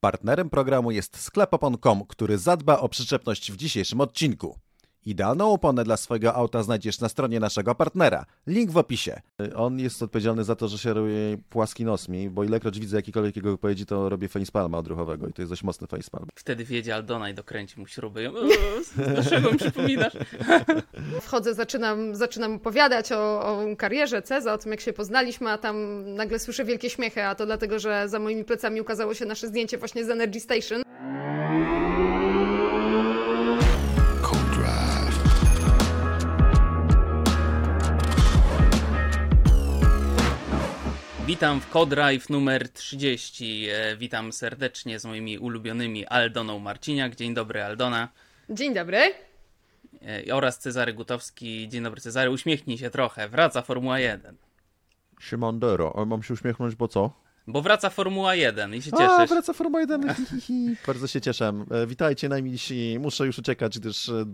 Partnerem programu jest sklep opon.com, który zadba o przyczepność w dzisiejszym odcinku. Idealną oponę dla swojego auta znajdziesz na stronie naszego partnera. Link w opisie. On jest odpowiedzialny za to, że się robi płaski nos mi, bo ilekroć widzę jakikolwiek jego wypowiedzi, to robię facepalma odruchowego i to jest dość mocny facepalm. Wtedy wiedzie Aldona i dokręci mu śruby. Dlaczego mi przypominasz? Wchodzę, zaczynam, zaczynam opowiadać o, o karierze Ceza, o tym jak się poznaliśmy, a tam nagle słyszę wielkie śmiechy, a to dlatego, że za moimi plecami ukazało się nasze zdjęcie właśnie z Energy Station. Witam w Codrive numer 30. E, Witam serdecznie z moimi ulubionymi Aldoną Marciniak. Dzień dobry Aldona. Dzień dobry. E, Oraz Cezary Gutowski. Dzień dobry Cezary. Uśmiechnij się trochę. Wraca Formuła 1. Siemandero, a mam się uśmiechnąć, bo co? Bo wraca Formuła 1 i się A, cieszysz. wraca Formuła 1. hi, hi, hi. Bardzo się cieszę. E, Witajcie najmilsi. Muszę już uciekać, gdyż e,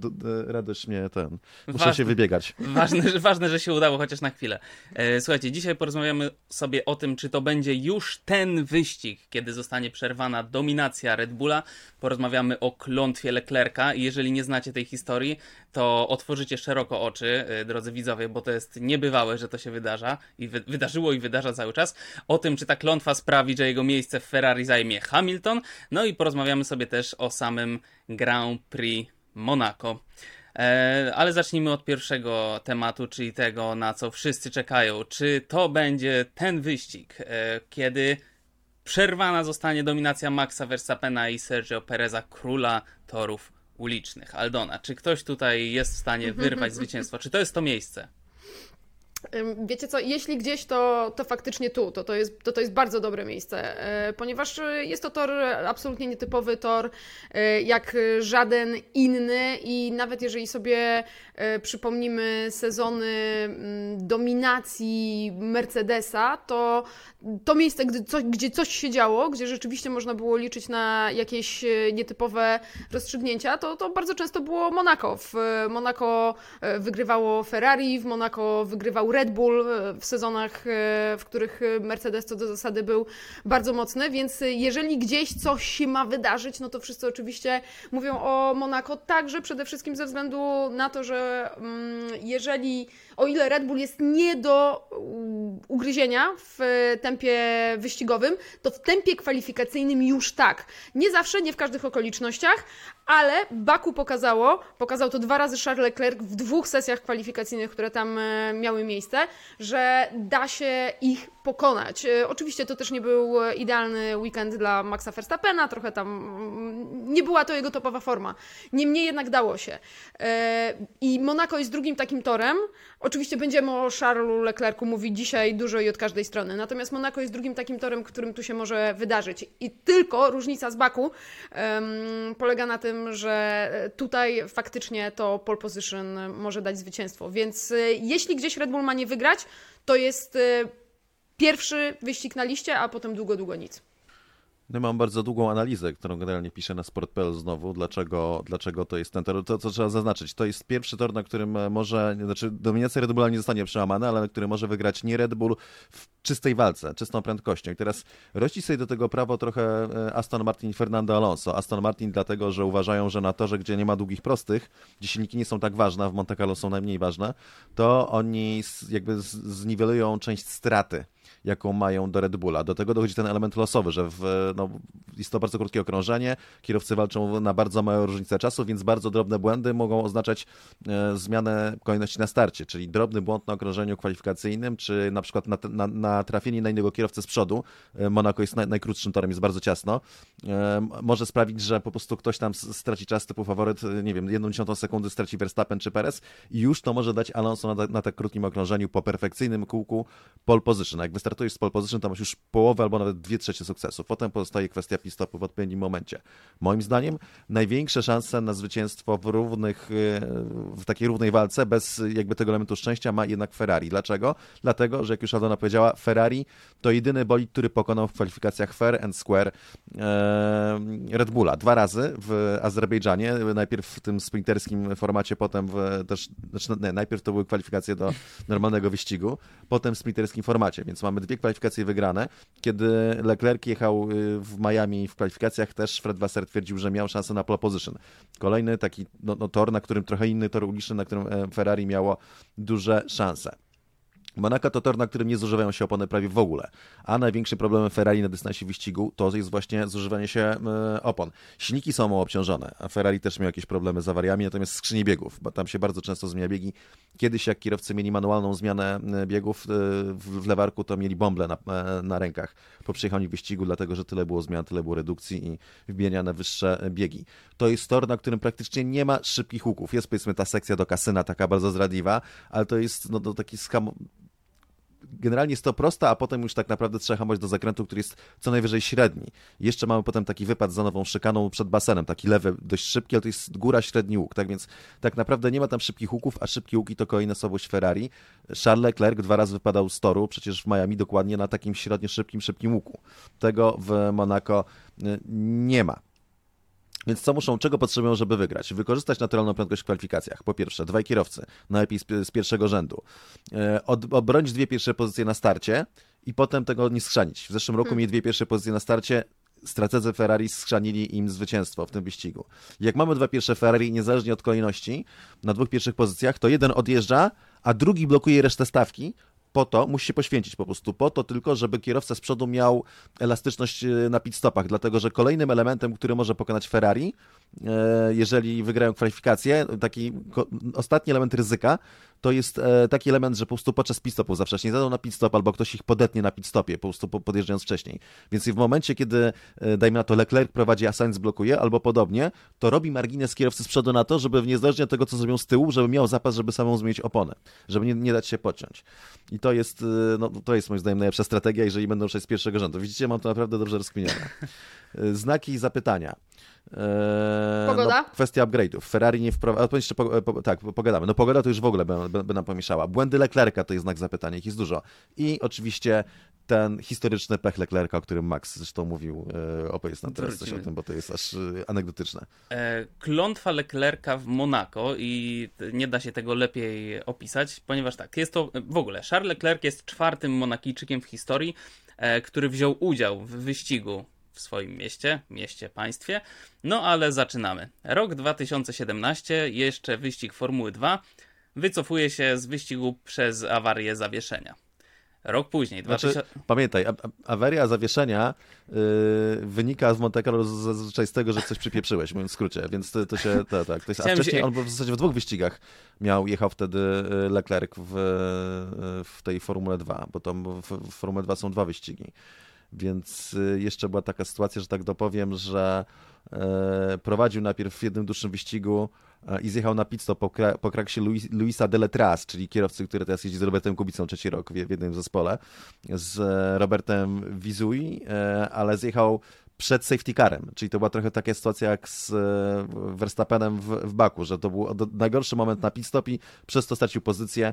radość mnie ten... Muszę Ważne. się wybiegać. Ważne, że, ważne, że się udało chociaż na chwilę. E, Słuchajcie, dzisiaj porozmawiamy sobie o tym, czy to będzie już ten wyścig, kiedy zostanie przerwana dominacja Red Bulla. Porozmawiamy o klątwie Leclerca i jeżeli nie znacie tej historii, to otworzycie szeroko oczy, e, drodzy widzowie, bo to jest niebywałe, że to się wydarza i wy, wydarzyło i wydarza cały czas. O tym, czy ta klątwa sprawi, że jego miejsce w Ferrari zajmie Hamilton. No i porozmawiamy sobie też o samym Grand Prix Monaco. E, ale zacznijmy od pierwszego tematu, czyli tego, na co wszyscy czekają. Czy to będzie ten wyścig, e, kiedy przerwana zostanie dominacja Maxa Verstappena i Sergio Pereza, króla torów ulicznych? Aldona, czy ktoś tutaj jest w stanie wyrwać zwycięstwo? Czy to jest to miejsce? Wiecie co, jeśli gdzieś, to, to faktycznie tu, to, to, jest, to, to jest bardzo dobre miejsce, e, ponieważ e, jest to tor absolutnie nietypowy, tor e, jak żaden inny i nawet jeżeli sobie przypomnimy sezony mm, dominacji Mercedesa, to to miejsce, gdy coś, gdzie coś się działo, gdzie rzeczywiście można było liczyć na jakieś nietypowe rozstrzygnięcia, to, to bardzo często było Monaco. W Monaco e, wygrywało Ferrari, w Monaco wygrywał Red Bull e, w sezonach, e, w których e, Mercedes co do zasady był bardzo mocny, więc jeżeli gdzieś coś się ma wydarzyć, no to wszyscy oczywiście mówią o Monaco także przede wszystkim ze względu na to, że mm, jeżeli, o ile Red Bull jest nie do ugryzienia w tempie wyścigowym, to w tempie kwalifikacyjnym już tak. Nie zawsze, nie w każdych okolicznościach, ale Baku pokazało, pokazał to dwa razy Charles Leclerc w dwóch sesjach kwalifikacyjnych, które tam miały miejsce, że da się ich pokonać. E, Oczywiście to też nie był e, idealny weekend dla Maxa Verstappena, trochę tam mm, nie była to jego topowa forma. Niemniej jednak dało się. E, I Monaco jest drugim takim torem. Oczywiście będziemy o Charlesu Leclercu mówić dzisiaj dużo i od każdej strony. Natomiast Monaco jest drugim takim torem, którym tu się może wydarzyć. I tylko różnica z Baku em, polega na tym, że tutaj faktycznie to pole position może dać zwycięstwo. Więc e, jeśli gdzieś Red Bull ma nie wygrać, to jest e, pierwszy wyścig na liście, a potem długo, długo nic. Ja mam bardzo długą analizę, którą generalnie piszę na Sport.pl znowu, dlaczego, dlaczego to jest ten tor. To, co trzeba zaznaczyć, to jest pierwszy tor, na którym może, znaczy dominacja Red Bulla nie zostanie przełamana, ale na którym może wygrać nie Red Bull w czystej walce, czystą prędkością. I teraz rości sobie do tego prawo trochę e, Aston Martin i Fernando Alonso. Aston Martin dlatego, że uważają, że na torze, gdzie nie ma długich prostych, gdzie silniki nie są tak ważne, w Monte Carlo są najmniej ważne, to oni jakby zniwelują część straty jaką mają do Red Bulla. Do tego dochodzi ten element losowy, że w, no, jest to bardzo krótkie okrążenie, kierowcy walczą na bardzo małe różnice czasu, więc bardzo drobne błędy mogą oznaczać e, zmianę kolejności na starcie, czyli drobny błąd na okrążeniu kwalifikacyjnym, czy na przykład na, na, na trafienie na innego kierowcę z przodu, e, Monaco jest naj, najkrótszym torem, jest bardzo ciasno, e, może sprawić, że po prostu ktoś tam straci czas typu faworyt, nie wiem, jedną dziesiątą sekundy straci Verstappen czy Perez i już to może dać Alonso na, na tak krótkim okrążeniu po perfekcyjnym kółku pole position. Jak wystartujesz z pole position, to masz już połowę albo nawet dwie trzecie sukcesu. Potem pozostaje kwestia pit-stopu w odpowiednim momencie. Moim zdaniem największe szanse na zwycięstwo w równych, e, w takiej równej walce bez jakby tego elementu szczęścia ma jednak Ferrari. Dlaczego? Dlatego, że jak już Aldona powiedziała, Ferrari to jedyny bolid, który pokonał w kwalifikacjach fair and square e, Red Bulla. Dwa razy w Azerbejdżanie, najpierw w tym sprinterskim formacie, potem w, też, znaczy, nie, najpierw to były kwalifikacje do normalnego wyścigu, potem w sprinterskim formacie, więc mamy dwie kwalifikacje wygrane. Kiedy Leclerc jechał y, w Miami w kwalifikacjach też Fred Wasser twierdził, że miał szansę na pole position. Kolejny taki no, no, tor, na którym trochę inny tor uliczny, na którym e, Ferrari miało duże szanse. Monaco to tor, na którym nie zużywają się opony prawie w ogóle. A największym problemem Ferrari na dystansie wyścigu to jest właśnie zużywanie się e, opon. Silniki są mało obciążone, a Ferrari też miał jakieś problemy z awariami, natomiast skrzynie biegów, bo tam się bardzo często zmienia biegi. Kiedyś jak kierowcy mieli manualną zmianę e, biegów e, w lewarku, to mieli bąble na, na rękach po przyjechaniu wyścigu, dlatego że tyle było zmian, tyle było redukcji i wbijania na wyższe biegi. To jest tor, na którym praktycznie nie ma szybkich łuków. Jest powiedzmy ta sekcja do kasyna, taka bardzo zradliwa, ale to jest no, to taki skam generalnie jest to prosta, a potem już tak naprawdę trzeba hamować do zakrętu, który jest co najwyżej średni. Jeszcze mamy potem taki wypad za nową szykaną przed basenem, taki lewy, dość szybki, ale to jest góra, średni łuk, tak więc tak naprawdę nie ma tam szybkich łuków, a szybkie łuki to kolejna słabość Ferrari. Charles Leclerc dwa razy wypadał z toru, przecież w Miami dokładnie na takim średnio szybkim, szybkim łuku. Tego w Monaco y, nie ma. Więc co muszą, czego potrzebują, żeby wygrać? Wykorzystać naturalną prędkość w kwalifikacjach. Po pierwsze, dwaj kierowcy, najlepiej z, z pierwszego rzędu. E, od, obronić dwie pierwsze pozycje na starcie i potem tego nie skrzanić. W zeszłym roku hmm. mieli dwie pierwsze pozycje na starcie, strategzy Ferrari skrzanili im zwycięstwo w tym wyścigu. Jak mamy dwa pierwsze Ferrari, niezależnie od kolejności, na dwóch pierwszych pozycjach, to jeden odjeżdża, a drugi blokuje resztę stawki, po to, musi się poświęcić po prostu, po to tylko, żeby kierowca z przodu miał elastyczność e, na pit stopach, dlatego że kolejnym elementem, który może pokonać Ferrari, jeżeli wygrają kwalifikacje, taki ostatni element ryzyka, to jest e, taki element, że po prostu podczas pit stopu zawsze nie zadą na pit stop, albo ktoś ich podetnie na pit stopie, po prostu podjeżdżając wcześniej. Więc w momencie, kiedy, dajmy na to, Leclerc prowadzi, a Sainz blokuje, albo podobnie, to robi margines kierowcy z przodu na to, żeby niezależnie od tego, co zrobią z tyłu, żeby miał zapas, żeby samą zmienić oponę, żeby nie, nie dać się pociąć. I to jest, no, to jest moim zdaniem najlepsza strategia, jeżeli będą przejść z pierwszego rzędu. Widzicie, mam to naprawdę dobrze rozkminione. Znaki i zapytania. Eee, pogoda? No, kwestia upgrade'ów. Ferrari nie wprowadza. Jeszcze po, po, tak, pogadamy. No pogoda to już w ogóle by, by, by nam pomieszała. Błędy Leclerca to jest znak zapytania, ich jest dużo. I oczywiście ten historyczny pech Leclerca, o którym Max zresztą mówił, e, opowiedz nam teraz Wrócimy. coś o tym, bo to jest aż e, anegdotyczne. E, klątwa Leclerca w Monako i nie da się tego lepiej opisać, ponieważ tak, jest to w ogóle, Charles Leclerc jest czwartym Monakijczykiem w historii, e, który wziął udział w wyścigu w swoim mieście, mieście, państwie. No ale zaczynamy. Rok 2017, jeszcze wyścig Formuły 2, wycofuje się z wyścigu przez awarię zawieszenia. Rok później. Znaczy, 2000... Pamiętaj, awaria zawieszenia yy, wynika w Monte Carlo zazwyczaj z tego, że coś przypieprzyłeś, mówiąc w skrócie, więc to, to się, to, tak, to jest, a wcześniej się... on w zasadzie w dwóch wyścigach miał, jechał wtedy y, Leclerc w, y, w tej Formule 2, bo tam w, w Formule 2 są dwa wyścigi. Więc y, jeszcze była taka sytuacja, że tak dopowiem, że e, prowadził najpierw w jednym dłuższym wyścigu e, i zjechał na pit stop po, po kraksie Luisa Deletras, czyli kierowcy, który teraz jeździ z Robertem Kubicą trzeci rok w, jednym zespole, z Robertem Wizui, e, ale zjechał przed safety carem, czyli to była trochę taka sytuacja jak z e, Verstappenem w, w Baku, że to był najgorszy moment na pit stop i przez to stracił pozycję,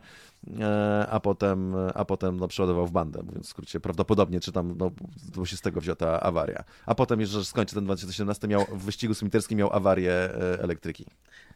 e, a potem, a potem no, przeładował w bandę, mówiąc w skrócie, prawdopodobnie, czy tam, no, się z tego wzięła ta awaria. A potem, jeżeli skończy ten 2017, miał, w wyścigu smiterskim miał awarię e, elektryki.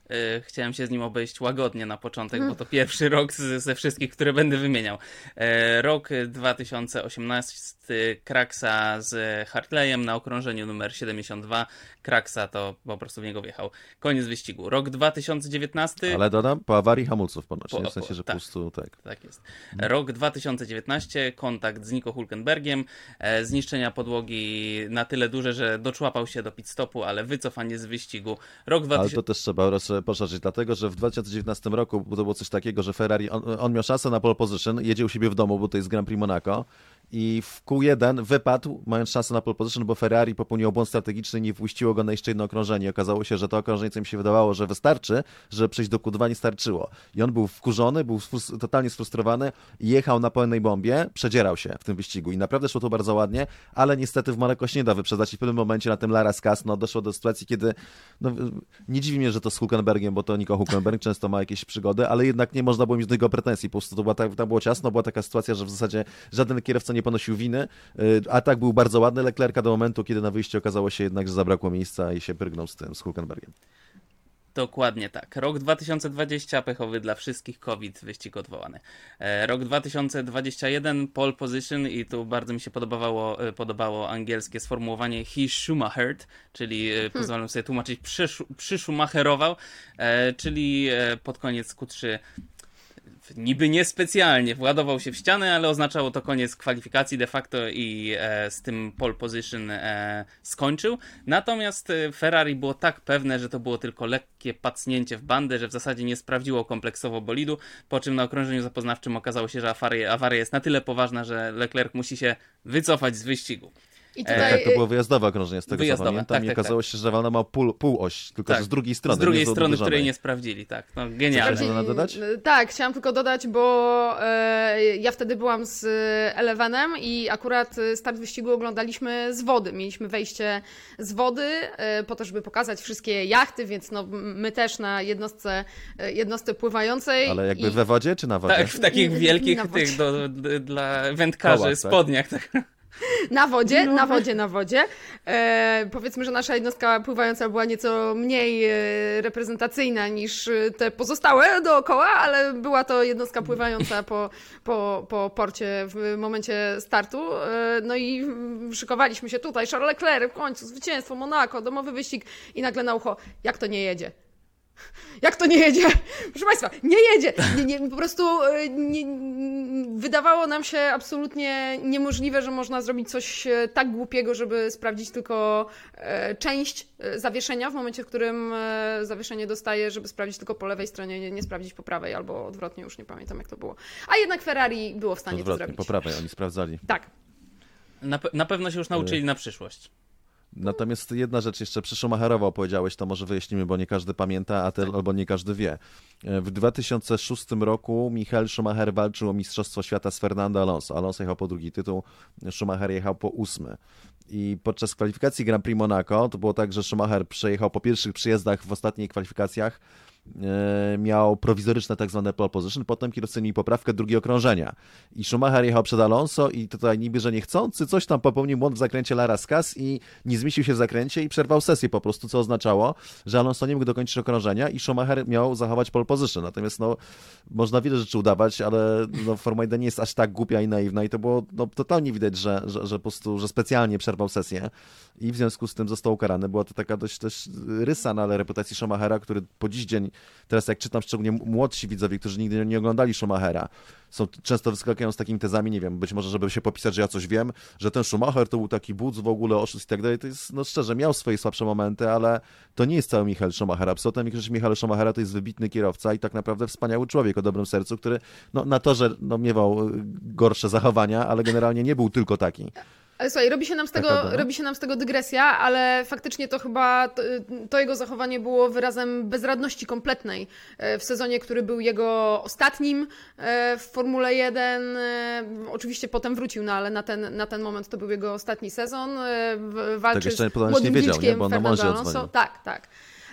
E, chciałem się z nim obejść łagodnie na początek, bo to pierwszy rok z, ze wszystkich, które będę wymieniał. E, rok 2018 Kraksa z Hartleyem na okrążeniu numer 72. Kraksa to po prostu w niego wjechał. Koniec wyścigu. Rok 2019. Ale dodam, po awarii hamulców ponoć, po, w sensie, że tak, po prostu tak. Tak jest. Rok 2019, kontakt z Nico Hulkenbergiem, e, zniszczenia podłogi na tyle duże, że doczłapał się do pit stopu, ale wycofanie z wyścigu. Rok 2000... Ale to też trzeba roz poszerzyć, dlatego że w 2019 roku to było coś takiego, że Ferrari, on, on miał szansę na pole position, jedzie u siebie w domu, bo to jest Grand Prix Monaco i w Q1 wypadł, mając szansę na pole position, bo Ferrari popełniło błąd strategiczny i nie wpuściło go na jeszcze jedno okrążenie. Okazało się, że to okrążenie, co im się wydawało, że wystarczy, żeby przejść do Q2, nie starczyło. I on był wkurzony, był totalnie sfrustrowany jechał na pełnej bombie, przedzierał się w tym wyścigu i naprawdę szło to bardzo ładnie, ale niestety w Monaco się nie da wyprzedzać i w pewnym momencie na tym Lara Skas no, doszło do sytuacji, kiedy no, nie dziwi mnie, że to z Hulkenbergiem, bo to Nico Hulkenberg często ma jakieś przygody, ale jednak nie można było mieć do niego pretensji. Po prostu to była tak, tam było ciasno, była taka sytuacja, że w zasadzie żaden kierowca nie ponosił winy. Y, atak był bardzo ładny Leclerca do momentu, kiedy na wyjściu okazało się jednak, że zabrakło miejsca i się prygnął z tym, z Hulkenbergiem. Dokładnie tak. Rok 2020 pechowy dla wszystkich, COVID, wyścig odwołany. E, rok 2021 pole position i tu bardzo mi się podobało, e, podobało angielskie sformułowanie he Schumachered, czyli e, pozwalam sobie tłumaczyć przyszu, przyszumacherował, e, czyli e, pod koniec Q3 niby niespecjalnie władował się w ścianę, ale oznaczało to koniec kwalifikacji de facto i e, z tym pole position e, skończył. Natomiast e, Ferrari było tak pewne, że to było tylko lekkie pacnięcie w bandę, że w zasadzie nie sprawdziło kompleksowo bolidu, po czym na okrążeniu zapoznawczym okazało się, że awaria, awaria jest na tyle poważna, że Leclerc musi się wycofać z wyścigu. I E, tutaj Tak, to było wyjazdowe okrążenie z tego Wyjazdowe, co pamiętam tak, i tak, okazało tak. się, że Walna ma pół, pół oś, tylko Tak. że z drugiej strony. z drugiej strony, której nie sprawdzili, tak. No, genialne. Coś można dodać? e, Tak, chciałam tylko dodać, bo e, ja wtedy byłam z Elevenem i akurat e, start wyścigu oglądaliśmy z wody. Mieliśmy wejście z wody e, po to, żeby pokazać wszystkie jachty, więc no, my też na jednostce, e, jednostce pływającej. Ale jakby i... we wodzie czy na wodzie? Tak, w takich wielkich tych do, do, dla wędkarzy Kołach, tak? spodniach. Tak. Na wodzie, na wodzie, na wodzie. E, powiedzmy, że nasza jednostka pływająca była nieco mniej e, reprezentacyjna niż e, te pozostałe dookoła, ale była to jednostka pływająca po, po, po porcie w momencie startu. E, no i szykowaliśmy się tutaj. Charles Leclerc w końcu, zwycięstwo, Monaco, domowy wyścig i nagle na ucho, jak to nie jedzie? Jak to nie jedzie? Proszę Państwa, nie jedzie. Nie, nie, po prostu e, nie, wydawało nam się absolutnie niemożliwe, że można zrobić coś e, tak głupiego, żeby sprawdzić tylko e, część e, zawieszenia w momencie, w którym e, zawieszenie dostaje, żeby sprawdzić tylko po lewej stronie, nie, nie sprawdzić po prawej albo odwrotnie, już nie pamiętam jak to było. A jednak Ferrari było w stanie to Odwrotnie, zrobić. po prawej oni sprawdzali. Tak. Na, pe- na pewno się już nauczyli na przyszłość. Natomiast jedna rzecz jeszcze przy Schumacherowo powiedziałeś, to może wyjaśnimy, bo nie każdy pamięta, a te, albo nie każdy wie. W 2006 roku Michael Schumacher walczył o Mistrzostwo Świata z Fernando Alonso. Alonso jechał po drugi tytuł, Schumacher jechał po ósmy. I podczas kwalifikacji Grand Prix Monaco to było tak, że Schumacher przejechał po pierwszych przyjazdach w ostatnich kwalifikacjach e, miał prowizoryczne tak zwane pole position, potem kierowcy mieli poprawkę drugie okrążenia. I Schumacher jechał przed Alonso i tutaj niby, że niechcący, coś tam popełnił błąd w zakręcie Lara Skas i nie zmieścił się w zakręcie i przerwał sesję po prostu, co oznaczało, że Alonso nie mógł dokończyć okrążenia i Schumacher miał zachować pole position. Natomiast no, można wiele rzeczy udawać, ale no, Formuła 1 nie jest aż tak głupia i naiwna i to było no, totalnie widać, że, że, że po prostu, że specjalnie przerwał sesję i w związku z tym został ukarany. Była to taka dość też rysa na ale reputacji Schumachera, który po dziś dzień, teraz jak czytam szczególnie młodsi widzowie, którzy nigdy nie oglądali Schumachera, są często wyskakują z takimi tezami, nie wiem, być może żeby się popisać, że ja coś wiem, że ten Schumacher to był taki budz w ogóle, oszust i tak dalej, to jest, no szczerze, miał swoje słabsze momenty, ale to nie jest cały Michael Schumacher. Absolutnie większość Michaela Schumachera to jest wybitny kierowca i tak naprawdę wspaniały człowiek o dobrym sercu, który no, na torze no, miewał y, gorsze zachowania, ale generalnie nie był tylko taki. Ale słuchaj, robi się nam z tego, Taka, robi się nam z tego dygresja, ale faktycznie to chyba to, to jego zachowanie było wyrazem bezradności kompletnej e, w sezonie, który był jego ostatnim e, w Formule 1. E, Oczywiście potem wrócił, no ale na ten, na ten moment to był jego ostatni sezon. E, w- Walczy jeszcze z młodym nie wiedział, nie? Bo on na Alonso. Tak, tak.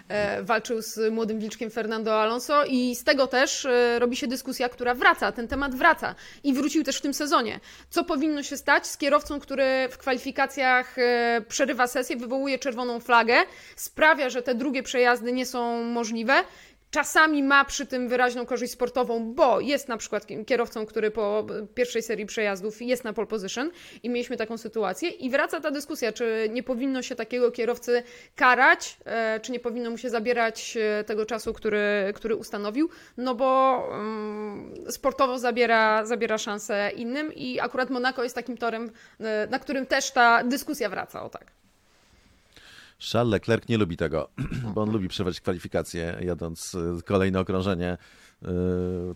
E, Walczył z młodym wilczkiem Fernando Alonso i z tego też e, robi się dyskusja, która wraca, ten temat wraca i wrócił też w tym sezonie. Co powinno się stać z kierowcą, który w kwalifikacjach e, przerywa sesję, wywołuje czerwoną flagę, sprawia, że te drugie przejazdy nie są możliwe. Czasami ma przy tym wyraźną korzyść sportową, bo jest na przykład kierowcą, który po pierwszej serii przejazdów jest na pole position i mieliśmy taką sytuację. I wraca ta dyskusja, czy nie powinno się takiego kierowcy karać, e, czy nie powinno mu się zabierać e, tego czasu, który, który ustanowił, no bo mm, sportowo zabiera, zabiera szansę innym i akurat Monaco jest takim torem, e, na którym też ta dyskusja wraca, o tak. Charles Leclerc nie lubi tego, bo on lubi przewać kwalifikacje, jadąc y, kolejne okrążenie y,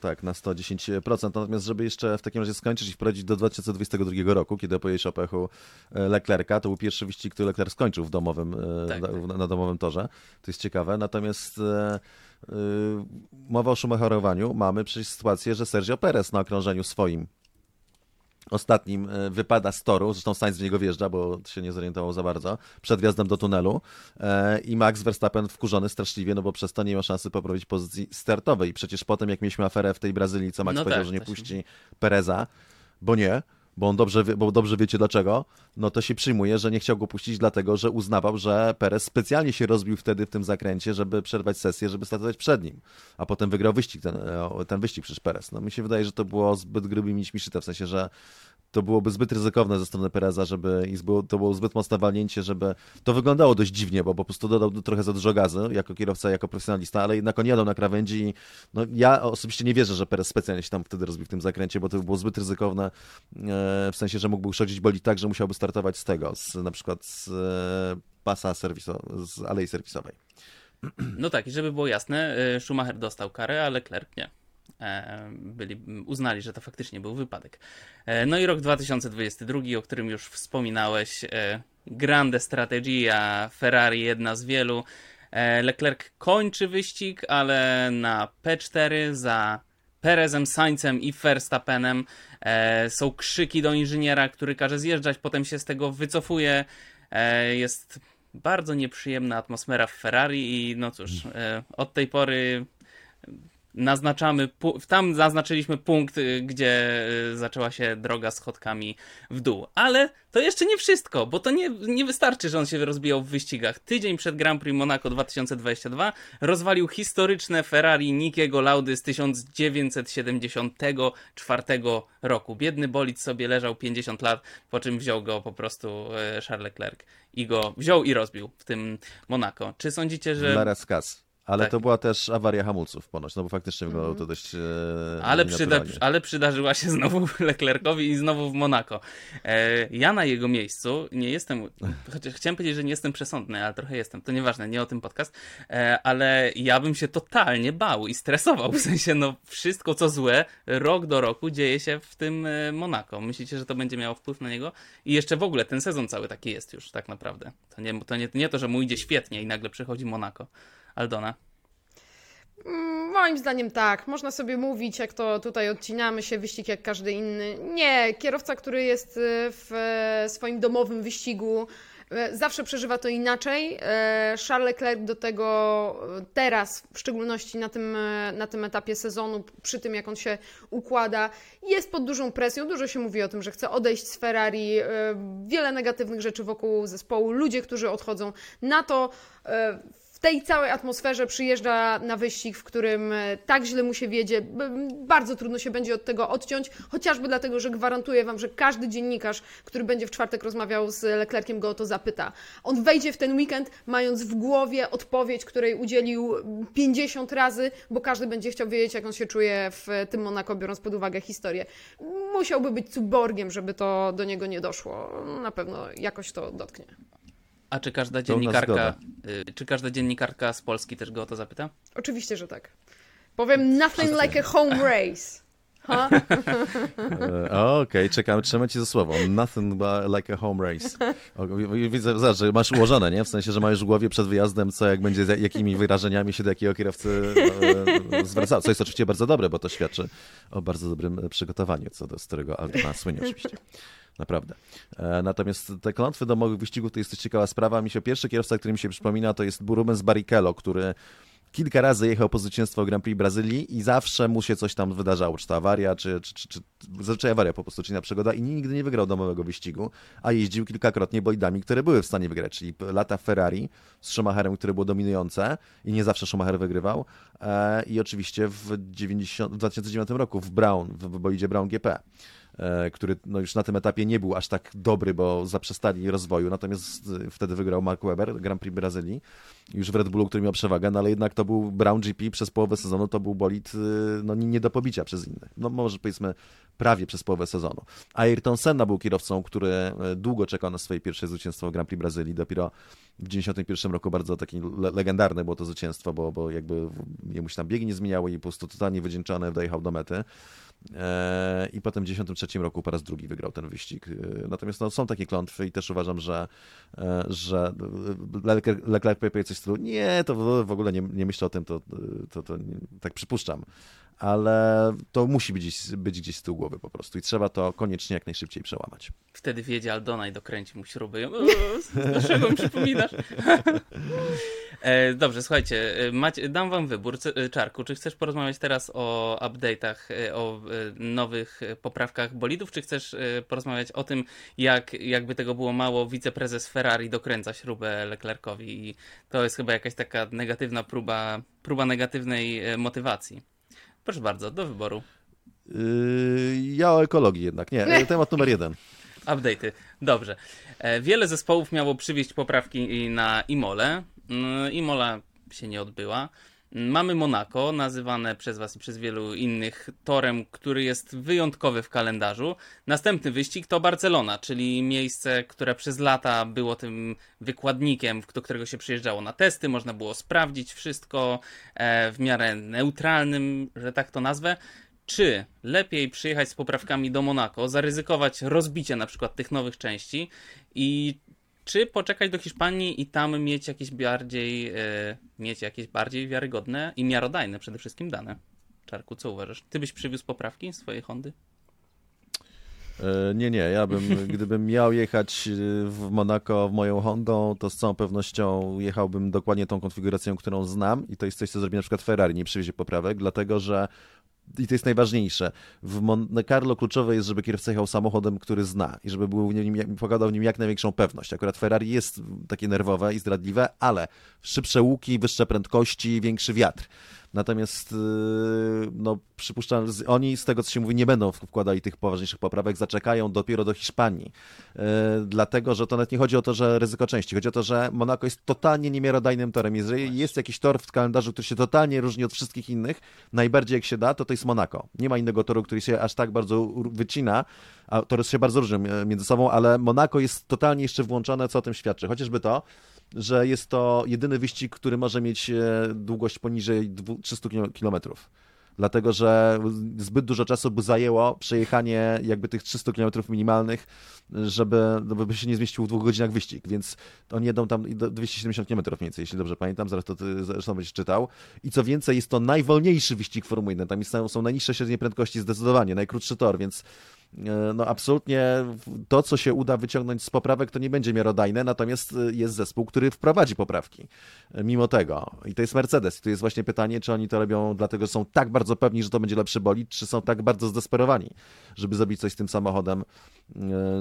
tak, na 110%. Natomiast, żeby jeszcze w takim razie skończyć i wprowadzić do 2022 roku, kiedy opowiedzieć o pechu y, Leclerca, to był pierwszy wyścig, który Leclerc skończył w domowym, y, Tak, na, tak. na domowym torze. To jest ciekawe. Natomiast mowa o Schumacherowaniu, mamy przecież sytuację, że Sergio Perez na okrążeniu swoim ostatnim e, wypada z toru, zresztą Sainz w niego wjeżdża, bo się nie zorientował za bardzo, przed wjazdem do tunelu e, i Max Verstappen wkurzony straszliwie, no bo przez to nie miał szansy poprawić pozycji startowej. Przecież potem, jak mieliśmy aferę w tej Brazylii, co Max No powiedział, tak, że nie właśnie. puści Pereza, bo nie, bo on dobrze, wie, bo dobrze wiecie dlaczego, no to się przyjmuje, że nie chciał go puścić dlatego, że uznawał, że Perez specjalnie się rozbił wtedy w tym zakręcie, żeby przerwać sesję, żeby startować przed nim, a potem wygrał wyścig, ten, e, ten wyścig przecież Perez. No mi się wydaje, że to było zbyt grubymi nićmi szyte, w sensie, że to byłoby zbyt ryzykowne ze strony Pereza, żeby i to było zbyt mocne walnięcie, żeby to wyglądało dość dziwnie, bo po prostu dodał trochę za dużo gazu jako kierowca, jako profesjonalista, ale jednak on jadał na krawędzi i no, ja osobiście nie wierzę, że Perez specjalnie się tam wtedy rozbił w tym zakręcie, bo to by było zbyt ryzykowne e, w sensie, że mógłby uszkodzić boli tak, że musiałby startować z tego, z, na przykład z e, pasa serwiso, z alei serwisowej. No tak, i żeby było jasne, e, Schumacher dostał karę, ale Leclerc nie. E, byli, uznali, że to faktycznie był wypadek. E, no i rok 2022, o którym już wspominałeś, e, grande strategia Ferrari, jedna z wielu. Leclerc kończy wyścig, ale na P4 za Perezem, Saincem i Verstappenem są krzyki do inżyniera, który każe zjeżdżać, potem się z tego wycofuje. Jest bardzo nieprzyjemna atmosfera w Ferrari i no cóż, od tej pory naznaczamy, tam zaznaczyliśmy punkt, y, gdzie y, zaczęła się droga schodkami w dół. Ale to jeszcze nie wszystko, bo to nie, nie wystarczy, że on się rozbijał w wyścigach. Tydzień przed Grand Prix Monaco 2022 rozwalił historyczne Ferrari Nikiego Laudy z 1974 roku. Biedny bolid sobie leżał 50 lat, po czym wziął go po prostu e, Charles Leclerc i go wziął i rozbił w tym Monaco. Czy sądzicie, że... ale tak. to była też awaria hamulców ponoć, no bo faktycznie wyglądało to dość e, ale, przyda, ale przydarzyła się znowu Leclercowi i znowu w Monaco. E, ja na jego miejscu nie jestem, chociaż chciałem powiedzieć, że nie jestem przesądny, ale trochę jestem, to nieważne, nie o tym podcast, e, ale ja bym się totalnie bał i stresował, w sensie no wszystko co złe rok do roku dzieje się w tym e, Monaco. Myślicie, że to będzie miało wpływ na niego? I jeszcze w ogóle ten sezon cały taki jest już tak naprawdę. To nie to, nie, nie to, że mu idzie świetnie i nagle przychodzi Monaco. Aldona? Mm, moim zdaniem tak. Można sobie mówić, jak to tutaj odcinamy się, wyścig jak każdy inny. Nie, kierowca, który jest y, w e, swoim domowym wyścigu, e, zawsze przeżywa to inaczej. E, Charles Leclerc do tego teraz, w szczególności na tym, na tym etapie sezonu, przy tym jak on się układa, jest pod dużą presją. Dużo się mówi o tym, że chce odejść z Ferrari. Wiele negatywnych rzeczy wokół zespołu. Ludzie, którzy odchodzą na to w tej całej atmosferze przyjeżdża na wyścig, w którym e, tak źle mu się wiedzie, bardzo trudno się będzie od tego odciąć, chociażby dlatego, że gwarantuję Wam, że każdy dziennikarz, który będzie w czwartek rozmawiał z Leclerciem, go o to zapyta. On wejdzie w ten weekend, mając w głowie odpowiedź, której udzielił 50 razy, bo każdy będzie chciał wiedzieć, jak on się czuje w tym Monako, biorąc pod uwagę historię. Musiałby być cyborgiem, żeby to do niego nie doszło. Na pewno jakoś to dotknie. A czy każda dziennikarka, y, czy każda dziennikarka z Polski też go o to zapyta? Oczywiście, że tak. Powiem nothing like a home race. E, okej, okay, czekamy, trzymamy ci za słowo. Nothing like a home race. Widzę, zobacz, że masz ułożone, nie? W sensie, że masz w głowie przed wyjazdem, co jak będzie, jakimi wyrażeniami się do jakiego kierowcy e, zwracało. Co jest oczywiście bardzo dobre, bo to świadczy o bardzo dobrym przygotowaniu, co do z którego Altona słynie oczywiście. Naprawdę. E, natomiast te klątwy domowych wyścigów to jest też ciekawa sprawa. Mi się pierwszy kierowca, który mi się przypomina, to jest Rubens Barrichello, który kilka razy jechał po zwycięstwo Grand Prix Brazylii i zawsze mu się coś tam wydarzało, czy to awaria, czy, czy, czy, czy zazwyczaj awaria po prostu, czy na przygoda i nigdy nie wygrał domowego wyścigu, a jeździł kilkakrotnie bolidami, które były w stanie wygrać, czyli lata Ferrari z Schumacherem, które było dominujące i nie zawsze Schumacher wygrywał e, i oczywiście w, 90, w 2009 roku w Brown, w bolidzie Brown GP. E, który no już na tym etapie nie był aż tak dobry, bo zaprzestali rozwoju, natomiast e, wtedy wygrał Mark Webber, Grand Prix Brazylii, już w Red Bullu, który miał przewagę, no ale jednak to był Brown GP przez połowę sezonu, to był bolid e, no, nie do pobicia przez innych. No może powiedzmy prawie przez połowę sezonu. Ayrton Senna był kierowcą, który długo czekał na swoje pierwsze zwycięstwo w Grand Prix Brazylii, dopiero w 91 roku bardzo taki legendarne było to zwycięstwo, bo, bo jakby jemu się tam biegi nie zmieniały i po prostu totalnie wydzięczony dojechał do mety. E, i potem w 1993 roku po raz drugi wygrał ten wyścig. E, natomiast no, są takie klątwy i też uważam, że, e, że Leclerc powie coś w stylu nie, to w ogóle nie, nie myślę o tym, to, to, to tak przypuszczam. Ale to musi być być gdzieś z tyłu głowy po prostu i trzeba to koniecznie jak najszybciej przełamać. Wtedy wiedzie Aldona i dokręci mu śruby. Dlaczego mi przypominasz? E, dobrze, słuchajcie, e, macie, dam wam wybór, e, Czarku, czy chcesz porozmawiać teraz o update'ach, o nowych poprawkach bolidów, czy chcesz porozmawiać o tym, jak jakby tego było mało, wiceprezes Ferrari dokręca śrubę Leclercowi i to jest chyba jakaś taka negatywna próba, próba negatywnej motywacji. Proszę bardzo, do wyboru. Yy, ja o ekologii jednak, nie, temat numer jeden. Update'y, dobrze. Wiele zespołów miało przywieźć poprawki na Imole, Mm, Imola się nie odbyła. Mamy Monako, nazywane przez Was i przez wielu innych torem, który jest wyjątkowy w kalendarzu. Następny wyścig to Barcelona, czyli miejsce, które przez lata było tym wykładnikiem, do którego się przyjeżdżało na testy. Można było sprawdzić wszystko e, w miarę neutralnym, że tak to nazwę. Czy lepiej przyjechać z poprawkami do Monako, zaryzykować rozbicie na przykład tych nowych części i czy poczekać do Hiszpanii i tam mieć jakieś bardziej, e, mieć jakieś bardziej wiarygodne i miarodajne przede wszystkim dane? Czarku, co uważasz? Ty byś przywiózł poprawki swojej Hondy? E, nie, nie. Ja bym, gdybym miał jechać e, w Monako w moją Hondą, to z całą pewnością jechałbym dokładnie tą konfiguracją, którą znam i to jest coś, co zrobi na przykład Ferrari, nie przywiezie poprawek, dlatego że i to jest najważniejsze. W Monte Carlo kluczowe jest, żeby kierowca jechał samochodem, który zna i żeby był w nim, pokazał w nim jak największą pewność. Akurat Ferrari jest takie nerwowe i zdradliwe, ale szybsze łuki, wyższe prędkości, większy wiatr. Natomiast y, no, przypuszczam, oni z tego co się mówi nie będą wkładali tych poważniejszych poprawek, zaczekają dopiero do Hiszpanii. Y, dlatego, że to nawet nie chodzi o to, że ryzyko części, chodzi o to, że Monaco jest totalnie niemiarodajnym torem. Jeżeli jest jakiś tor w kalendarzu, który się totalnie różni od wszystkich innych, najbardziej jak się da, to to jest Monaco. Nie ma innego toru, który się aż tak bardzo wycina, a tory się bardzo różnią e, między sobą, ale Monaco jest totalnie jeszcze włączone, co o tym świadczy. Chociażby to, że jest to jedyny wyścig, który może mieć e, długość poniżej 300 km. Dlatego, że zbyt dużo czasu by zajęło przejechanie jakby tych 300 km minimalnych, żeby, żeby się nie zmieścił w dwóch godzinach wyścig, więc oni jedą tam 270 km mniej więcej, jeśli dobrze pamiętam, zaraz to ty zresztą będziesz czytał. I co więcej, jest to najwolniejszy wyścig Formuły 1, tam są, najniższe średnie prędkości zdecydowanie, najkrótszy tor, więc no absolutnie to, co się uda wyciągnąć z poprawek, to nie będzie miarodajne, natomiast e, jest zespół, który wprowadzi poprawki. E, mimo tego. I to jest Mercedes. I tu jest właśnie pytanie, czy oni to robią dlatego, że są tak bardzo pewni, że to będzie lepszy bolid, czy są tak bardzo zdesperowani, żeby zrobić coś z tym samochodem,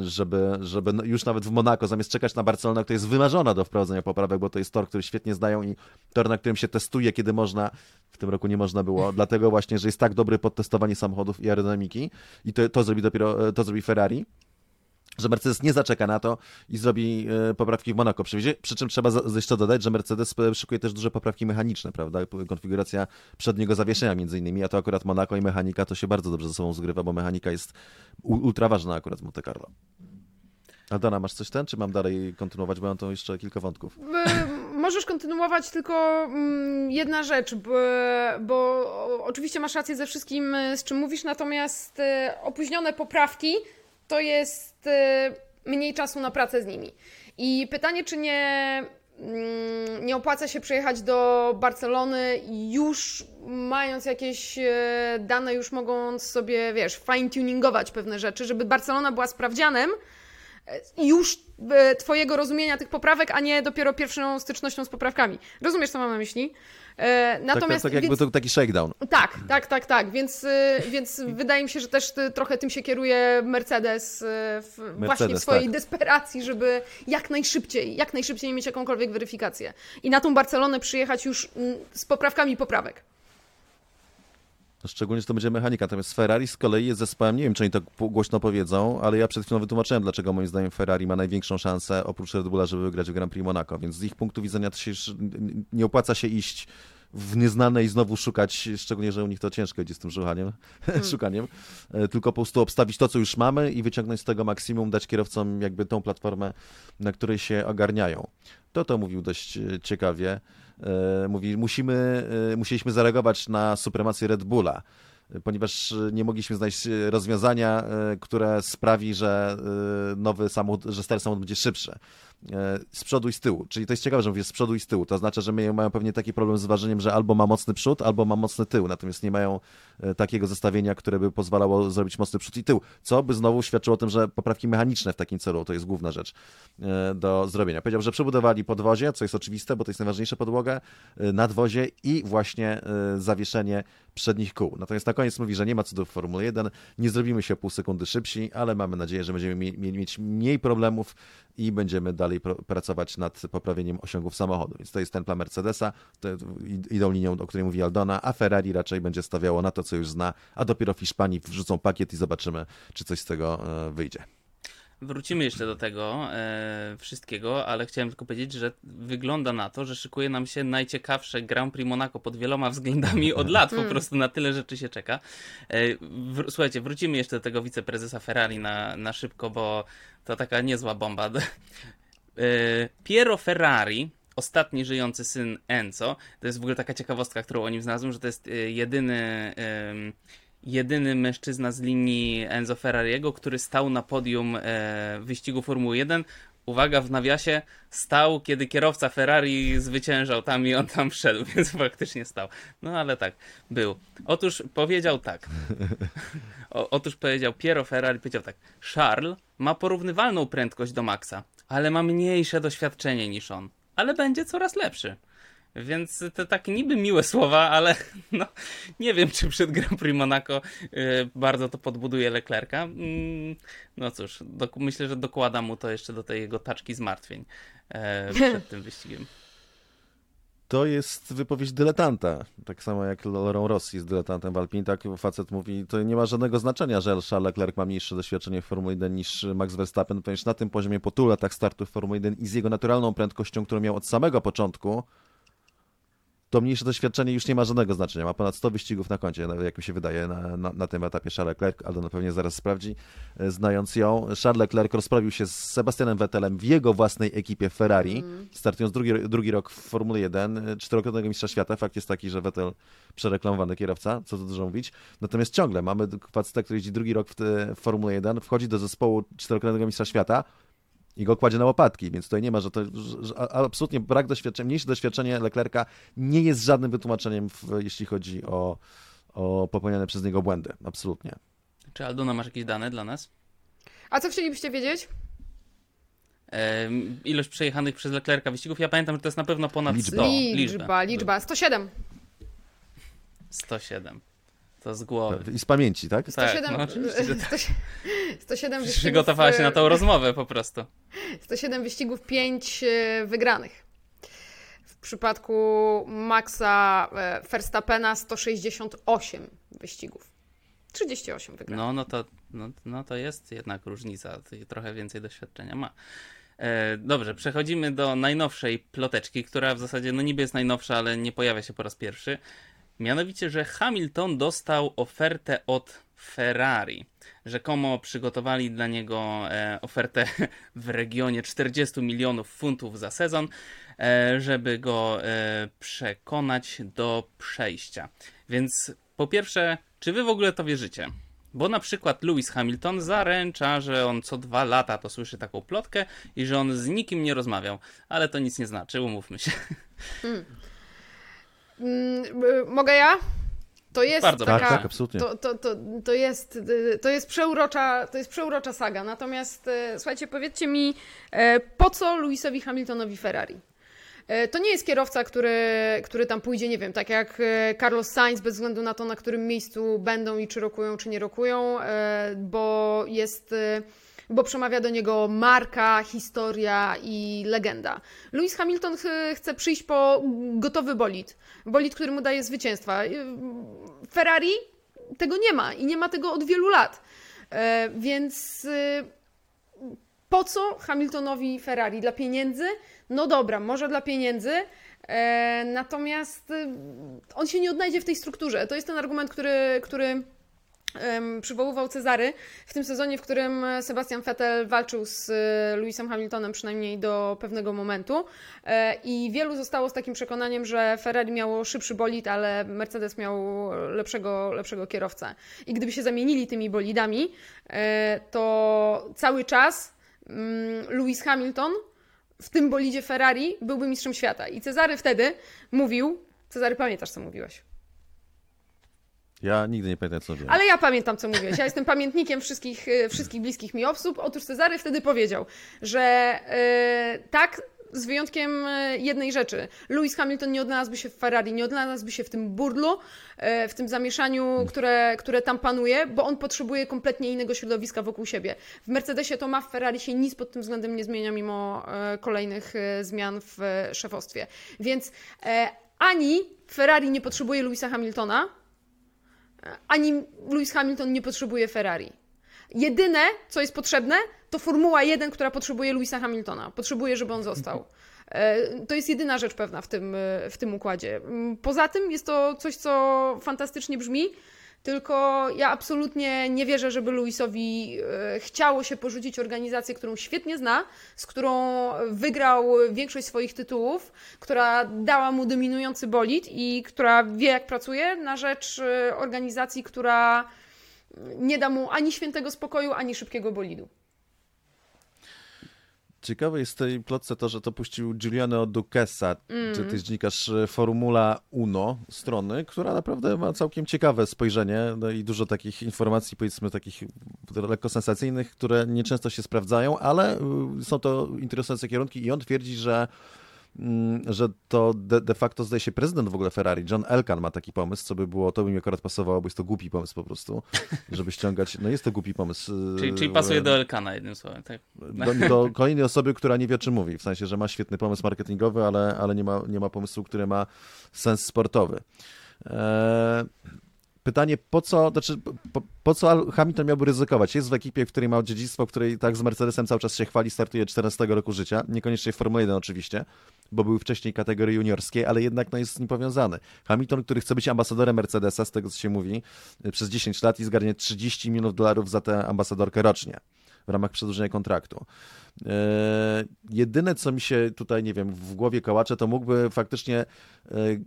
żeby, żeby no, już nawet w Monako, zamiast czekać na Barcelonę, która jest wymarzona do wprowadzenia poprawek, bo to jest tor, który świetnie znają i tor, na którym się testuje, kiedy można, w tym roku nie można było, dlatego właśnie, że jest tak dobry pod testowanie samochodów i aerodynamiki i to, to zrobi dopiero, to zrobi Ferrari że Mercedes nie zaczeka na to i zrobi e, poprawki w Monaco przywiezie. Przy czym trzeba jeszcze dodać, że Mercedes e, szykuje też duże poprawki mechaniczne, prawda? Konfiguracja przedniego zawieszenia między innymi, a to akurat Monaco i mechanika to się bardzo dobrze ze sobą zgrywa, bo mechanika jest ultra ważna akurat w Monte Carlo. Aldona, masz coś ten, czy mam dalej kontynuować, bo mam tu jeszcze kilka wątków. Możesz kontynuować, tylko mm, jedna rzecz, bo, bo oczywiście masz rację ze wszystkim, z czym mówisz, natomiast e, opóźnione poprawki to jest e, mniej czasu na pracę z nimi. I pytanie, czy nie, mm, nie opłaca się przyjechać do Barcelony już mając jakieś e, dane, już mogąc sobie, wiesz, fine-tuningować pewne rzeczy, żeby Barcelona była sprawdzianem, już e, twojego rozumienia tych poprawek, a nie dopiero pierwszą stycznością z poprawkami. Rozumiesz, co mam na myśli? E, natomiast, tak, tak, tak jakby to taki shakedown. Tak, tak, tak, tak, więc, e, więc wydaje mi się, że też trochę tym się kieruje Mercedes, w, Mercedes właśnie w swojej tak. desperacji, żeby jak najszybciej, jak najszybciej mieć jakąkolwiek weryfikację. I na tą Barcelonę przyjechać już mm, z poprawkami poprawek. No, szczególnie, że to będzie mechanika. Natomiast Ferrari z kolei jest zespołem, nie wiem, czy oni to głośno powiedzą, ale ja przed chwilą wytłumaczyłem, dlaczego moim zdaniem Ferrari ma największą szansę oprócz Red Bulla, żeby wygrać w Grand Prix Monaco. Więc z ich punktu widzenia to się nie opłaca się iść w nieznane i znowu szukać, szczególnie, że u nich to ciężko idzie z tym szukaniem, hmm. szukaniem, e, tylko po prostu obstawić to, co już mamy i wyciągnąć z tego maksimum, dać kierowcom jakby tą platformę, na której się ogarniają. To to mówił dość e, ciekawie. E, mówi, musimy, e, musieliśmy zareagować na supremację Red Bulla. ponieważ nie mogliśmy znaleźć rozwiązania, które sprawi, że nowy samochód, że stary samochód będzie szybszy. E, z przodu i z tyłu. Czyli to jest ciekawe, że mówię z przodu i z tyłu. To oznacza, że mają pewnie taki problem z ważeniem, że albo ma mocny przód, albo ma mocny tył. Natomiast nie mają e, takiego zestawienia, które by pozwalało zrobić mocny przód i tył. Co by znowu świadczyło o tym, że poprawki mechaniczne w takim celu to jest główna rzecz e, do zrobienia. Powiedział, że przebudowali podwozie, co jest oczywiste, bo to jest najważniejsza podłoga, nadwozie i właśnie zawieszenie przednich kół. Natomiast na koniec mówi, że nie ma cudów w Formule 1, nie zrobimy się pół sekundy szybsi, ale mamy nadzieję, że będziemy mieć mniej problemów i będziemy dalej pr pracować nad poprawieniem osiągów samochodu. Więc to jest ten plan Mercedesa, to idą linią, o której mówi Aldona, a Ferrari raczej będzie stawiało na to, co już zna, a dopiero w Hiszpanii wrzucą pakiet i zobaczymy, czy coś z tego e, wyjdzie. Wrócimy jeszcze do tego e, wszystkiego, ale chciałem tylko powiedzieć, że wygląda na to, że szykuje nam się najciekawsze Grand Prix Monaco pod wieloma względami od lat. Po hmm. prostu na tyle rzeczy się czeka. E, w, słuchajcie, wrócimy jeszcze do tego wiceprezesa Ferrari na, na szybko, bo to taka niezła bomba. E, Piero Ferrari, ostatni żyjący syn Enzo, to jest w ogóle taka ciekawostka, którą o nim znalazłem, że to jest e, jedyny jedyny mężczyzna z linii Enzo Ferrariego, który stał na podium e, wyścigu Formuły 1. Uwaga, w nawiasie stał, kiedy kierowca Ferrari zwyciężał tam i on tam wszedł, więc faktycznie stał. No ale tak, był. Otóż powiedział tak. O, otóż powiedział Piero Ferrari, powiedział tak. Charles ma porównywalną prędkość do Maxa, ale ma mniejsze doświadczenie niż on. Ale będzie coraz lepszy. Więc to takie niby miłe słowa, ale no, nie wiem, czy przed Grand Prix Monaco y, bardzo to podbuduje Leclerca. Mm, no cóż, myślę, że dokłada mu to jeszcze do tej jego taczki zmartwień e, przed tym wyścigiem. To jest wypowiedź dyletanta. Tak samo jak Laurent Rossi jest dyletantem w Alpine, tak facet mówi, to nie ma żadnego znaczenia, że Charles Leclerc ma mniejsze doświadczenie w Formule 1 niż Max Verstappen, ponieważ na tym poziomie po tylu latach startu w Formule 1 i z jego naturalną prędkością, którą miał od samego początku, to mniejsze doświadczenie już nie ma żadnego znaczenia. Ma ponad 100 wyścigów na koncie, jak mi się wydaje, na, na, na tym etapie Charles Leclerc, ale na pewnie zaraz sprawdzi, e, znając ją. Charles Leclerc rozprawił się z Sebastianem Vettelem w jego własnej ekipie Ferrari, mm. startując drugi, drugi rok w Formule 1, e, czterokrotnego mistrza świata. Fakt jest taki, że Vettel przereklamowany kierowca, co tu dużo mówić. Natomiast ciągle mamy faceta, który jeździ drugi rok w, w Formule 1, wchodzi do zespołu czterokrotnego mistrza świata, i go kładzie na łopatki, więc tutaj nie ma, że to że absolutnie brak doświadczenia, mniejsze doświadczenie Leclerca nie jest żadnym wytłumaczeniem, w, jeśli chodzi o, o popełniane przez niego błędy. Absolutnie. Czy Aldona masz jakieś dane dla nas? A co chcielibyście wiedzieć? E, ilość przejechanych przez Leclerca wyścigów. Ja pamiętam, że to jest na pewno ponad liczba. 100. Liczba, liczba. 107. 107. To z głowy. I z pamięci, tak? 107, tak, no, oczywiście, 107 wyścigów. Przygotowała się na tą rozmowę po prostu. 107 wyścigów, 5 e, wygranych. W przypadku Maxa e, Verstappena 168 wyścigów. 38 wygranych. No, no, to, no, no to jest jednak różnica. Trochę więcej doświadczenia ma. E, dobrze, przechodzimy do najnowszej ploteczki, która w zasadzie no niby jest najnowsza, ale nie pojawia się po raz pierwszy. Mianowicie, że Hamilton dostał ofertę od Ferrari. Rzekomo przygotowali dla niego e, ofertę w regionie 40 milionów funtów za sezon, e, żeby go e, przekonać do przejścia. Więc po pierwsze, czy wy w ogóle to wierzycie? Bo na przykład Lewis Hamilton zaręcza, że on co dwa lata to słyszy taką plotkę i że on z nikim nie rozmawiał. Ale to nic nie znaczy, umówmy się. Hmm. Mm, y, mogę ja? To jest Bardzo taka, tak, tak, absolutnie. To, to, to, to, jest, y, to, jest przeurocza, to jest przeurocza saga. Natomiast y, słuchajcie, powiedzcie mi, po co Lewisowi Hamiltonowi Ferrari? To nie jest kierowca, który, który tam pójdzie, nie wiem, tak jak Carlos Sainz, bez względu na to, na którym miejscu będą i czy rokują, czy nie rokują, bo jest bo przemawia do niego marka, historia i legenda. Lewis Hamilton ch chce przyjść po gotowy bolid. Bolid, który mu daje zwycięstwa. Ferrari tego nie ma i nie ma tego od wielu lat. E, więc e, po co Hamiltonowi Ferrari? Dla pieniędzy? No dobra, może dla pieniędzy, e, natomiast on się nie odnajdzie w tej strukturze. To jest ten argument, który, który przywoływał Cezary w tym sezonie, w którym Sebastian Vettel walczył z e, Lewisem Hamiltonem przynajmniej do pewnego momentu e, i wielu zostało z takim przekonaniem, że Ferrari miało szybszy bolid, ale Mercedes miał lepszego, lepszego kierowcę. I gdyby się zamienili tymi bolidami, e, to cały czas mm, Lewis Hamilton w tym bolidzie Ferrari byłby mistrzem świata. I Cezary wtedy mówił, Cezary pamiętasz co mówiłeś? Ja nigdy nie pamiętam, co mówiłem. Ale ja pamiętam, co mówiłeś. Ja jestem pamiętnikiem wszystkich, y, wszystkich bliskich mi osób. Otóż Cezary wtedy powiedział, że yy, tak, z wyjątkiem y, jednej rzeczy. Lewis Hamilton nie odnalazłby się w Ferrari, nie odnalazłby się w tym burdlu, w tym zamieszaniu, które, które tam panuje, bo on potrzebuje kompletnie innego środowiska wokół siebie. W Mercedesie to ma, w Ferrari się nic pod tym względem nie zmienia, mimo kolejnych zmian w szefostwie. Więc ani Ferrari nie potrzebuje Lewisa Hamiltona, ani Lewis Hamilton nie potrzebuje Ferrari. Jedyne, co jest potrzebne, to Formuła 1, która potrzebuje Lewisa Hamiltona. Potrzebuje, żeby on został. E, to jest jedyna rzecz pewna w tym, e, w tym układzie. Poza tym jest to coś, co fantastycznie brzmi, tylko ja absolutnie nie wierzę, żeby Luisowi e, chciało się porzucić organizację, którą świetnie zna, z którą wygrał większość swoich tytułów, która dała mu dominujący bolid i która wie, jak pracuje, na rzecz e, organizacji, która nie da mu ani świętego spokoju, ani szybkiego bolidu. Ciekawe jest w tej plotce to, że to puścił Giuliano Duquesa, mm. jest dziennikarz e, Formula Uno strony, która naprawdę ma całkiem ciekawe spojrzenie no i dużo takich informacji, powiedzmy takich lekko sensacyjnych, które nieczęsto się sprawdzają, ale y, są to interesujące kierunki i on twierdzi, że że to de, de, facto zdaje się prezydent w ogóle Ferrari, John Elkan ma taki pomysł, co by było, to by mi akurat pasowało, bo jest to głupi pomysł po prostu, żeby ściągać, no jest to głupi pomysł. Czyli, czyli pasuje do Elkana jednym słowem, tak? Do, do kolejnej osoby, która nie wie o czym mówi, w sensie, że ma świetny pomysł marketingowy, ale, ale nie, ma, nie ma pomysłu, który ma sens sportowy. Eee, pytanie, po co, znaczy, po, po, co Hamilton miałby ryzykować? Jest w ekipie, w której ma dziedzictwo, w której tak z Mercedesem cały czas się chwali, startuje 14 roku życia, niekoniecznie w Formule 1 oczywiście, bo był wcześniej kategorii juniorskiej, ale jednak no, jest z nim powiązany. Hamilton, który chce być ambasadorem Mercedesa, z tego co się mówi, przez 10 lat i zgarnie 30 milionów dolarów za tę ambasadorkę rocznie w ramach przedłużenia kontraktu. Yy, jedyne, co mi się tutaj, nie wiem, w głowie kołacze, to mógłby faktycznie yy,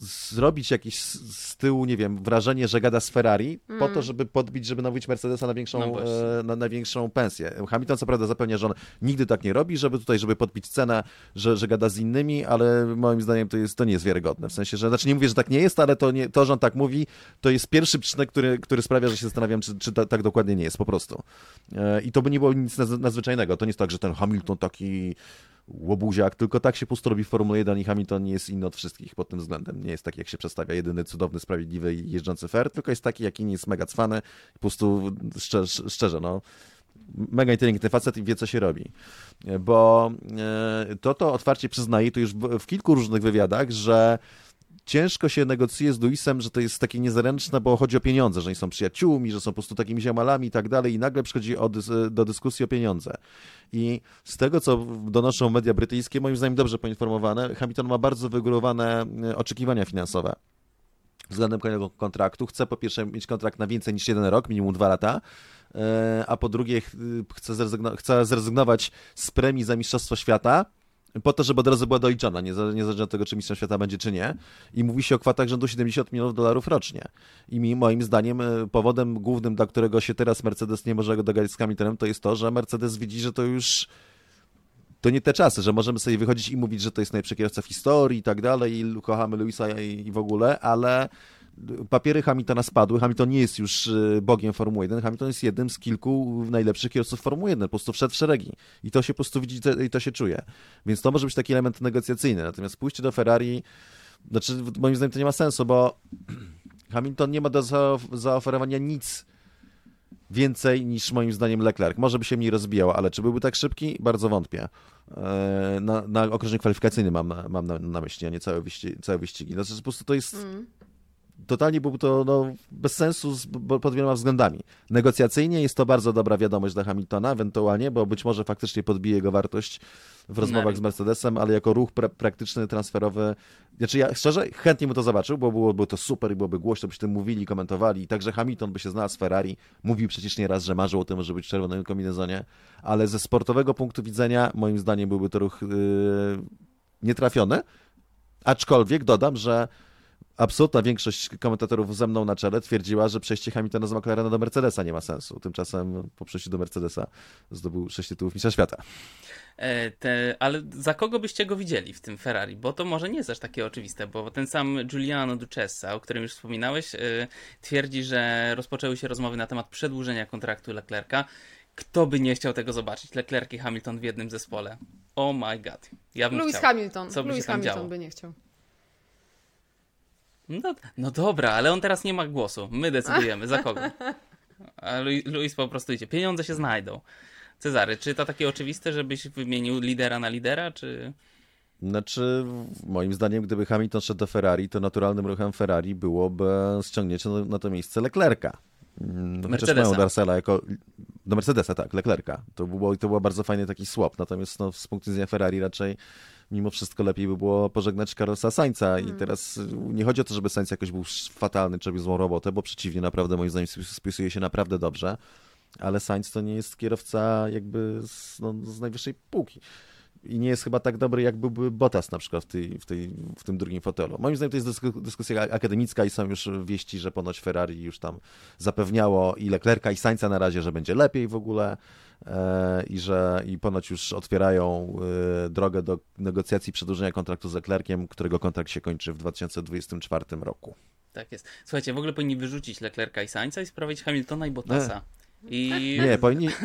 zrobić jakieś z tyłu, nie wiem, wrażenie, że gada z Ferrari, mm. po to, żeby podbić, żeby namówić Mercedesa na większą, no e, na, na, większą pensję. Hamilton co prawda zapewnia, że on nigdy tak nie robi, żeby tutaj, żeby podbić cenę, że, że gada z innymi, ale moim zdaniem to, jest, to nie jest wiarygodne. W sensie, że, znaczy nie mówię, że tak nie jest, ale to, nie, to że on tak mówi, to jest pierwszy przyczynek, który, który sprawia, że się zastanawiam, czy, czy ta, tak dokładnie nie jest, po prostu. E, I to by nie było nic nadzwyczajnego. To nie jest tak, że ten Hamilton taki łobuziak, tylko tak się pusto robi w Formule 1 i Hamilton nie jest inny od wszystkich pod tym względem. Nie jest taki, jak się przedstawia, jedyny, cudowny, sprawiedliwy i jeżdżący fair, tylko jest taki, jaki nie jest mega cwany po prostu szczerze, szczerze no, mega inteligentny facet i wie, co się robi. Bo e, to to otwarcie przyznaje, to już w kilku różnych wywiadach, że ciężko się negocjuje z Luisem, że to jest takie niezręczne, bo chodzi o pieniądze, że oni są przyjaciółmi, że są po prostu takimi ziomalami i tak dalej i nagle przychodzi do dyskusji o pieniądze. I z tego, co donoszą media brytyjskie, moim zdaniem dobrze poinformowane, Hamilton ma bardzo wygórowane e, oczekiwania finansowe względem kolejnego kontraktu. Chce po pierwsze mieć kontrakt na więcej niż jeden rok, minimum dwa lata, e, a po drugie chce, zrezygnować, chce zrezygnować z premii za Mistrzostwo Świata, po to, żeby od razu była doliczona, niezależnie od tego, czy mistrzem świata będzie, czy nie. I mówi się o kwotach rzędu 70 milionów dolarów rocznie. I moim zdaniem e, powodem głównym, dla którego się teraz Mercedes nie może dogadać z Hamiltonem, to jest to, że Mercedes widzi, że to już to nie te czasy, że możemy sobie wychodzić i mówić, że to jest najlepszy kierowca w historii i tak dalej, i kochamy Luisa i w ogóle, ale papiery Hamiltona spadły. Hamilton nie jest już e, bogiem Formuły 1. Hamilton jest jednym z kilku najlepszych kierowców Formuły 1. Po prostu wszedł w szeregi. I to się po prostu widzi i to się czuje. Więc to może być taki element negocjacyjny. Natomiast pójście do Ferrari, znaczy moim zdaniem to nie ma sensu, bo Hamilton nie ma do zaoferowania nic więcej niż moim zdaniem Leclerc. Może by się mniej rozbijał, ale czy byłby tak szybki? Bardzo wątpię. E, na, na okrążenie kwalifikacyjny mam, mam na, na myśli, a nie całe, wyścigi, całe wyścigi. Znaczy po prostu to jest... Mm totalnie byłby to no, bez sensu z, pod wieloma względami. Negocjacyjnie jest to bardzo dobra wiadomość dla Hamiltona, ewentualnie, bo być może faktycznie podbije jego wartość w rozmowach z Mercedesem, ale jako ruch pra praktyczny, transferowy. Znaczy ja szczerze chętnie bym to zobaczył, bo byłoby to super i byłoby głośno, byśmy tym mówili, komentowali. Także Hamilton by się znalazł w Ferrari. Mówił przecież nie raz, że marzył o tym, żeby być w czerwonym kombinezonie, ale ze sportowego punktu widzenia moim zdaniem byłby to ruch yy, nietrafiony. Aczkolwiek dodam, że absolutna większość komentatorów ze mną na czele twierdziła, że przejście Hamiltona z McLarena do Mercedesa nie ma sensu. Tymczasem po przejściu do Mercedesa zdobył sześć tytułów mistrza świata. E, te, ale za kogo byście go widzieli w tym Ferrari? Bo to może nie jest aż takie oczywiste, bo ten sam Giuliano Ducessa, o którym już wspominałeś, yy, twierdzi, że rozpoczęły się rozmowy na temat przedłużenia kontraktu Leclerca. Kto by nie chciał tego zobaczyć? Leclerc i Hamilton w jednym zespole. Oh my god. Ja bym Lewis chciał. Hamilton. Co by Lewis się tam Hamilton działo? by nie chciał. No, no dobra, ale on teraz nie ma głosu. My decydujemy za kogo. A Lu- Luis po prostu idzie. Pieniądze się znajdą. Cezary, czy to takie oczywiste, żebyś wymienił lidera na lidera, czy... Znaczy, moim zdaniem, gdyby Hamilton szedł do Ferrari, to naturalnym ruchem Ferrari byłoby ściągnięcie na, na to miejsce Leclerca. Mm, Chociaż Mercedesa. mają Darsela jako... Do Mercedesa, tak, Leclerca. To, było, to był bardzo fajny taki swap, natomiast no, z punktu widzenia Ferrari raczej mimo wszystko lepiej by było pożegnać Carlosa Sainza. I teraz y, nie chodzi o to, żeby Sainz jakoś był fatalny czy robił złą robotę, bo przeciwnie, naprawdę moim zdaniem spis- spisuje się naprawdę dobrze, ale Sainz to nie jest kierowca jakby z, no, z najwyższej półki i nie jest chyba tak dobry, jak byłby Bottas na przykład w, tej, w, tej, w tym drugim fotelu. Moim zdaniem to jest dysku, dyskusja akademicka i są już wieści, że ponoć Ferrari już tam zapewniało i Leclerca i Sainza na razie, że będzie lepiej w ogóle e, i że i ponoć już otwierają e, drogę do negocjacji przedłużenia kontraktu z Leclerciem, którego kontrakt się kończy w 2024 roku. Tak jest. Słuchajcie, w ogóle powinni wyrzucić Leclerca i Sainza i sprawić Hamiltona i Bottasa. I Nie, powinni...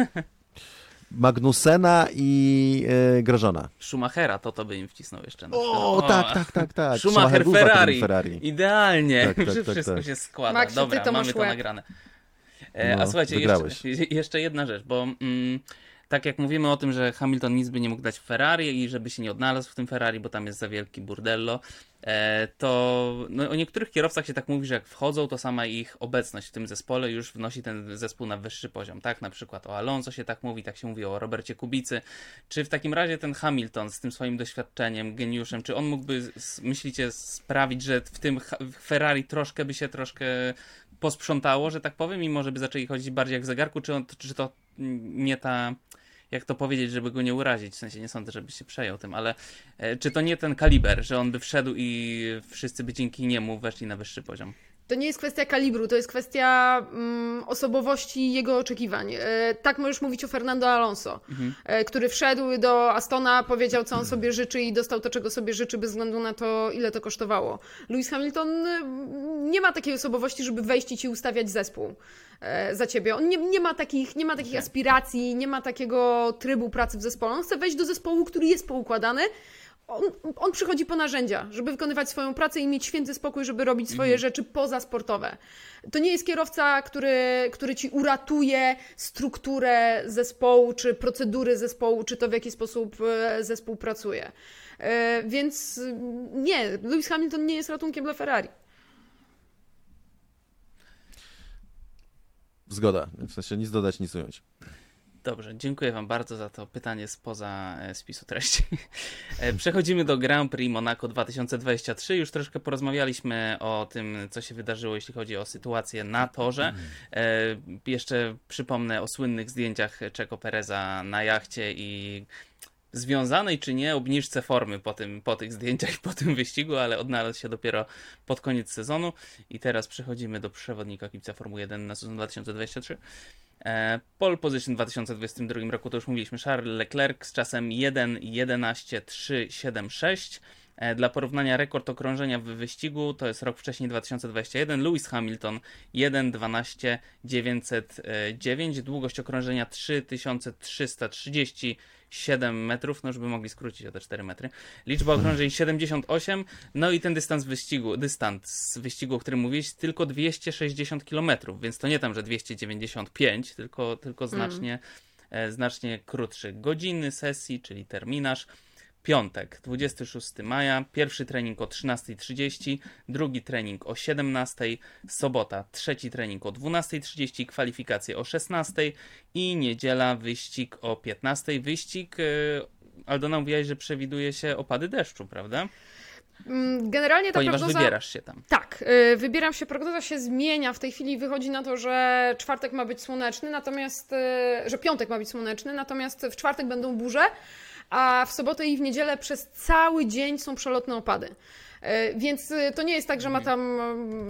Magnusena i e, Grożona. Schumachera to to by im wcisnął jeszcze. Na O, przykład. tak, tak, tak, tak. Schumacher akademii Ferrari. Ferrari. Idealnie. Tak, tak, tak, Wszystko tak. się składa. Ty Dobra, to mamy masz to łeb. nagrane. E, No, a słuchajcie, jeszcze, jeszcze jedna rzecz, bo mm, tak jak mówimy o tym, że Hamilton nic by nie mógł dać Ferrari i żeby się nie odnalazł w tym Ferrari, bo tam jest za wielki burdello, e, to no, o niektórych kierowcach się tak mówi, że jak wchodzą, to sama ich obecność w tym zespole już wnosi ten zespół na wyższy poziom. Tak, na przykład o Alonso się tak mówi, tak się mówi o Robercie Kubicy. Czy w takim razie ten Hamilton z tym swoim doświadczeniem, geniuszem, czy on mógłby, myślicie, sprawić, że w tym w Ferrari troszkę by się troszkę posprzątało, że tak powiem, i może by zaczęli chodzić bardziej jak w zegarku, czy, on, czy to nie ta, jak to powiedzieć, żeby go nie urazić, w sensie nie sądzę, żeby się przejął tym, ale e, czy to nie ten kaliber, że on by wszedł i wszyscy by dzięki niemu weszli na wyższy poziom? To nie jest kwestia kalibru, to jest kwestia mm, osobowości jego oczekiwań. E, tak możesz mówić o Fernando Alonso, e, który wszedł do Astona, powiedział, co on sobie życzy i dostał to, czego sobie życzy, bez względu na to, ile to kosztowało. Lewis Hamilton e, nie ma takiej osobowości, żeby wejść i ci ustawiać zespół e, za ciebie. On nie, nie ma takich, nie ma takich aspiracji, nie ma takiego trybu pracy w zespole. On chce wejść do zespołu, który jest poukładany, on, on przychodzi po narzędzia, żeby wykonywać swoją pracę i mieć święty spokój, żeby robić swoje rzeczy pozasportowe. To nie jest kierowca, który, który ci uratuje strukturę zespołu, czy procedury zespołu, czy to w jaki sposób e, zespół pracuje. E, Więc mm, nie, Lewis Hamilton nie jest ratunkiem dla Ferrari. Zgoda. W sensie nic dodać, nic ująć. Dobrze, dziękuję Wam bardzo za to pytanie spoza e, spisu treści. E, Przechodzimy do Grand Prix Monaco 2023. Już troszkę porozmawialiśmy o tym, co się wydarzyło, jeśli chodzi o sytuację na torze. E, Jeszcze przypomnę o słynnych zdjęciach Czeko Pereza na jachcie i związanej czy nie obniżce formy po, tym, po tych zdjęciach i po tym wyścigu, ale odnalazł się dopiero pod koniec sezonu. I teraz przechodzimy do przewodnika kibica Formuły 1 na sezon 2023. E, Pole position w 2022 roku to już mówiliśmy Charles Leclerc z czasem 1.11.376. E, Dla porównania rekord okrążenia w wyścigu to jest rok wcześniej 2021. Lewis Hamilton 1.12.909. Długość okrążenia 3337 metrów. No już by mogli skrócić o te 4 metry. Liczba okrążeń 78. No i ten dystans wyścigu, dystans z wyścigu, o którym mówiłeś, tylko 260 km, więc to nie tam, że 295, tylko, tylko znacznie, e, znacznie krótszy. Godziny sesji, czyli terminarz. Piątek, 26 maja, pierwszy trening o 13.30, drugi trening o 17.00, sobota, trzeci trening o 12.30, kwalifikacje o 16.00 i niedziela wyścig o 15.00. Wyścig, yy, Aldona mówiłaś, że przewiduje się opady deszczu, prawda? Mm, generalnie ta Ponieważ prognoza... wybierasz się tam. Tak, yy, wybieram się, prognoza się zmienia. W tej chwili wychodzi na to, że czwartek ma być słoneczny, natomiast, yy, że piątek ma być słoneczny, natomiast w czwartek będą burze, a w sobotę i w niedzielę przez cały dzień są przelotne opady. E, więc e, to nie jest tak, że ma tam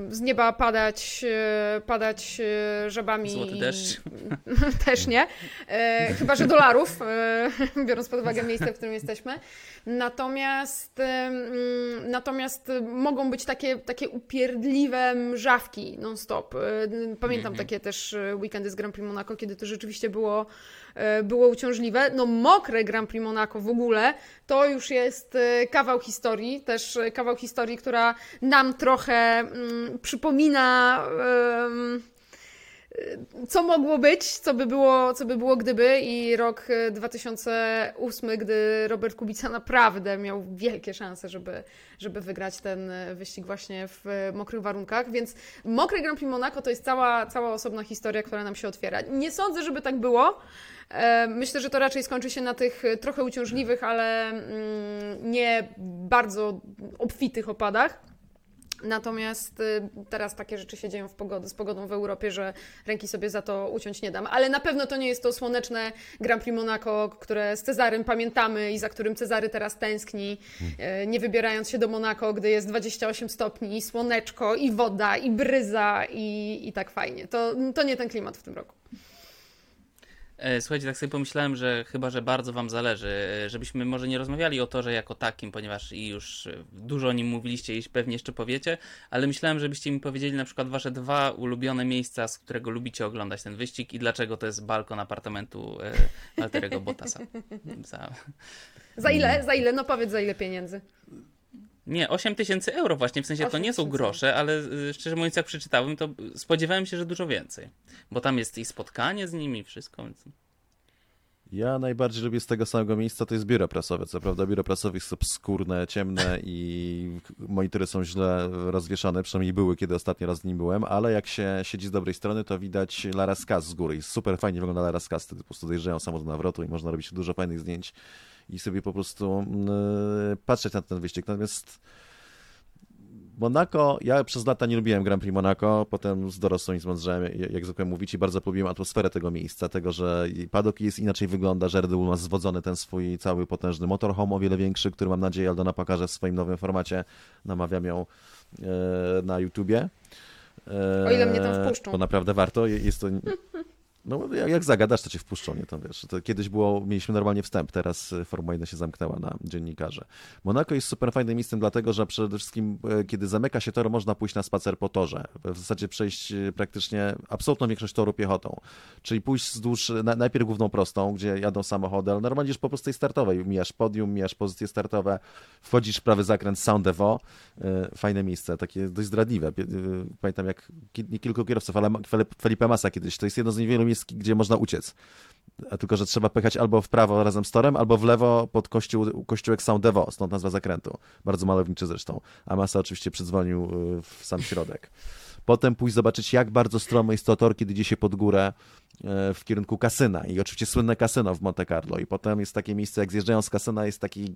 z nieba padać, e, padać żabami. Złoty deszcz. Też nie. Chyba, że dolarów, biorąc pod uwagę miejsce, w którym jesteśmy. Natomiast, natomiast mogą być takie, takie upierdliwe mrzawki non-stop. Pamiętam mhm. takie też weekendy z Grand Prix Monaco, kiedy to rzeczywiście było, było uciążliwe. No mokre Grand Prix Monaco w ogóle to już jest kawał historii, też kawał historii, która nam trochę mm, przypomina co mogło być, co by było, co by było gdyby i rok 2008, e, gdy Robert Kubica naprawdę miał wielkie szanse, żeby, żeby wygrać ten e, wyścig właśnie w mokrych warunkach, więc mokry Grand Prix Monaco to jest cała, cała osobna historia, która nam się otwiera. Nie sądzę, żeby tak było. E, myślę, że to raczej skończy się na tych trochę uciążliwych, ale mm, nie bardzo obfitych opadach. Natomiast y, teraz takie rzeczy się dzieją w pogody, z pogodą w Europie, że ręki sobie za to uciąć nie dam. Ale na pewno to nie jest to słoneczne Grand Prix Monaco, które z Cezarym pamiętamy i za którym Cezary teraz tęskni, y, nie wybierając się do Monaco, gdy jest 28 stopni, i słoneczko, i woda, i bryza, i, i tak fajnie. To, to nie ten klimat w tym roku. E, słuchajcie, tak sobie pomyślałem, że chyba, że bardzo Wam zależy, e, żebyśmy może nie rozmawiali o torze jako takim, ponieważ i już e, dużo o nim mówiliście i pewnie jeszcze powiecie, ale myślałem, żebyście mi powiedzieli na przykład Wasze dwa ulubione miejsca, z którego lubicie oglądać ten wyścig i dlaczego to jest balkon apartamentu Alterego Bottasa. Za... za ile? Za ile? No powiedz za ile pieniędzy. Nie, 8 tysięcy euro właśnie, w sensie to nie są grosze, ale y, szczerze mówiąc jak przeczytałem, to spodziewałem się, że dużo więcej. Bo tam jest i spotkanie z nimi i wszystko. Więc... Ja najbardziej lubię z tego samego miejsca, to jest biuro prasowe. Co prawda biuro prasowe jest obskurne, ciemne i monitory są źle rozwieszane, przynajmniej były, kiedy ostatni raz z nim byłem, ale jak się siedzi z dobrej strony, to widać Laraskas z góry i super fajnie wygląda Laraskas, wtedy po prostu dojeżdżają samochód nawrotu i można robić dużo fajnych zdjęć i sobie po prostu yy, patrzeć na ten wyścig. Natomiast Monaco, ja przez lata nie lubiłem Grand Prix Monaco, potem z dorosłym i zmądrzałem, jak zwykle mówić, i bardzo polubiłem atmosferę tego miejsca, tego, że padok jest inaczej wygląda, że Red Bull ma zwodzony ten swój cały potężny motorhome, o wiele większy, który mam nadzieję Aldona pokaże w swoim nowym formacie, namawiam ją e, na YouTubie. E, o ile mnie tam wpuszczą. Bo naprawdę warto, jest to no, jak zagadasz, to cię wpuszczą, nie? To wiesz, to kiedyś było, mieliśmy normalnie wstęp, teraz y, Formuła 1 się zamknęła na dziennikarze. Monako jest super fajnym miejscem, dlatego, że przede wszystkim, e, kiedy zamyka się tor, można pójść na spacer po torze. W zasadzie przejść y, praktycznie absolutną większość toru piechotą. Czyli pójść wzdłuż, na, najpierw główną prostą, gdzie jadą samochody, ale normalnie już po prostu tej startowej. Mijasz podium, mijasz pozycje startowe, wchodzisz w prawy zakręt Sound fajne miejsce, takie dość zdradliwe. Pamiętam jak nie kilku kierowców, ale Felipe Massa kiedyś, to jest jedno z niewielu miejsc, gdzie można uciec. Tylko, że trzeba pechać albo w prawo razem z torem, albo w lewo pod kościół, kościółek Saint-Devo, stąd nazwa zakrętu. Bardzo malowniczy zresztą. A Masa oczywiście przydzwonił y, w sam środek. Potem pójść zobaczyć, jak bardzo stromy jest to tor, kiedy idzie się pod górę w kierunku kasyna. I oczywiście słynne kasyno w Monte Carlo. I potem jest takie miejsce, jak zjeżdżają z kasyna, jest taki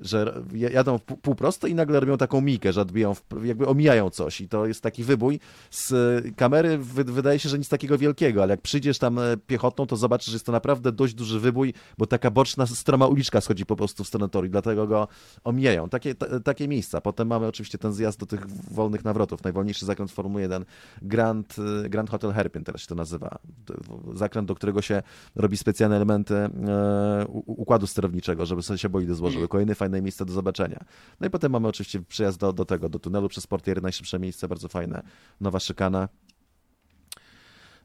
że jadą w pół prosto i nagle robią taką mikę, że odbiją, w, jakby omijają coś i to jest taki wybój. Z kamery wydaje się, że nic takiego wielkiego, ale jak przyjdziesz tam e, piechotą, to zobaczysz, że jest to naprawdę dość duży wybój, bo taka boczna, stroma uliczka schodzi po prostu w stronę toru dlatego go omijają. Takie, takie miejsca. Potem mamy oczywiście ten zjazd do tych wolnych nawrotów. Najwolniejszy zakręt Formuły 1, Grand, e, Grand Hotel Hairpin teraz się to nazywa. Zakręt, do którego się robi specjalne elementy e, układu sterowniczego, żeby sobie się bolidy złożyły. Kolejny fajny fajne miejsce do zobaczenia. No i potem mamy oczywiście przyjazd do, do tego, do tunelu przez Portiery, najszybsze miejsce, bardzo fajne, nowa szykana.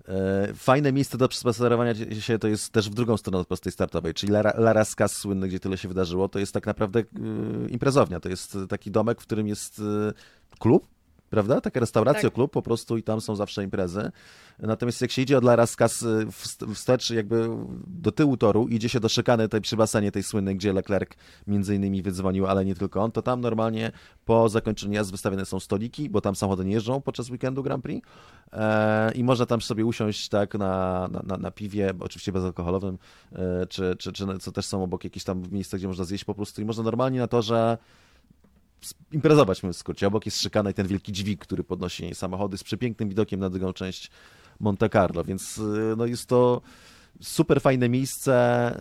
E, fajne miejsce do przespacerowania się to jest też w drugą stronę od prostej startowej, czyli Lara, Laraskas słynny, gdzie tyle się wydarzyło, to jest tak naprawdę yy, imprezownia. To jest taki domek, w którym jest yy, klub, prawda? Taka restauracja, Tak. klub po prostu i tam są zawsze imprezy. Natomiast jak się idzie od La Rascas y, wst- wstecz jakby do tyłu toru, idzie się do szykany tej przy basenie tej słynnej, gdzie Leclerc między innymi wydzwonił, ale nie tylko on, to tam normalnie po zakończeniu jazd wystawione są stoliki, bo tam samochody nie jeżdżą podczas weekendu Grand Prix e, i można tam sobie usiąść tak na, na, na, na piwie, oczywiście bezalkoholowym, e, czy, czy, czy co też są obok jakieś tam miejsca, gdzie można zjeść po prostu i można normalnie na torze imprezować, w skrócie. Obok jest szykana i ten wielki dźwig, który podnosi samochody z przepięknym widokiem na drugą część Monte Carlo, więc y, no jest to super fajne miejsce